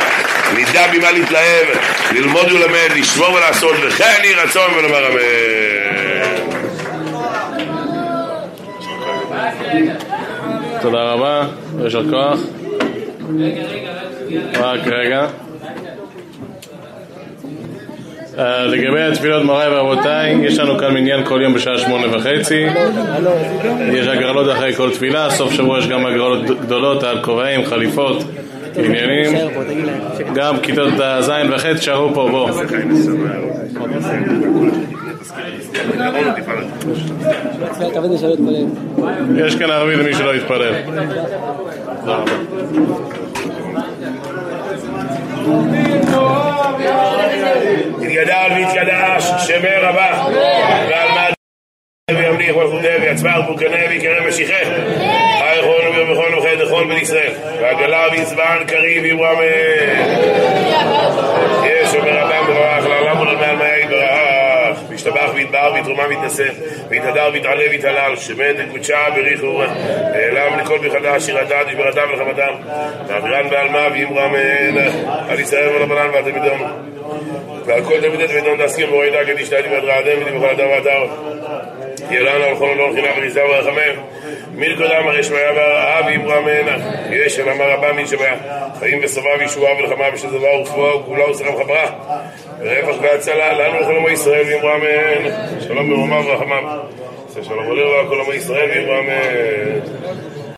Speaker 1: נדע במה להתלהב, ללמוד ולמד, לשמור ולעשות, וכן יהי רצון ולומר אמן.
Speaker 2: תודה רבה, יישר כוח. רק רגע. אה, לגבי התפילות מוריי ורבותיי, יש לנו כאן מניין כל יום בשעה שמונה וחצי. יש הגרלות אחרי כל תפילה, סוף שבוע יש גם הגרלות גדולות על כובעים, חליפות, עניינים. גם כיתות ז' וח' תשארו פה, בואו. יש כאן ערבי למי שלא יתפלל.
Speaker 1: יתגדל ויתקדש, שמי רבה, ועל מה וימליך ולכודי ויצבח ובוקנה ויקרא משיחה היכון ובכל נוחד לכל בן ישראל. ועגלה ויצבען קריב יברם ויתבהר ויתרומה ויתנשא ויתהדר ויתעלה ויתהלל שמת וקודשה בריך ורוח נעלם לכל מחדש שיר הדעת וברדם ולחמתם מעבירן בעלמה וימרם על ישראל ולבנן והתלמידון ועל כל תלמידי תלמידון תסכים בוריידה כדי שתהייתי בדרה אדם ותמכל אדם ואתר יהיה לנו על כל הלא חינם וניסה ורחמם מלכודם הרי שמיה והאב יברמנה יש אל אמר רבה מי שמע חיים ושבע וישועה ולחמה ושל דבר ורפואה וכולה ושלם חברה רווח והצלה לנו לכל עמו ישראל ויברמן שלום ברומם ורחמם שלום עולה כל עמו ישראל ויברמן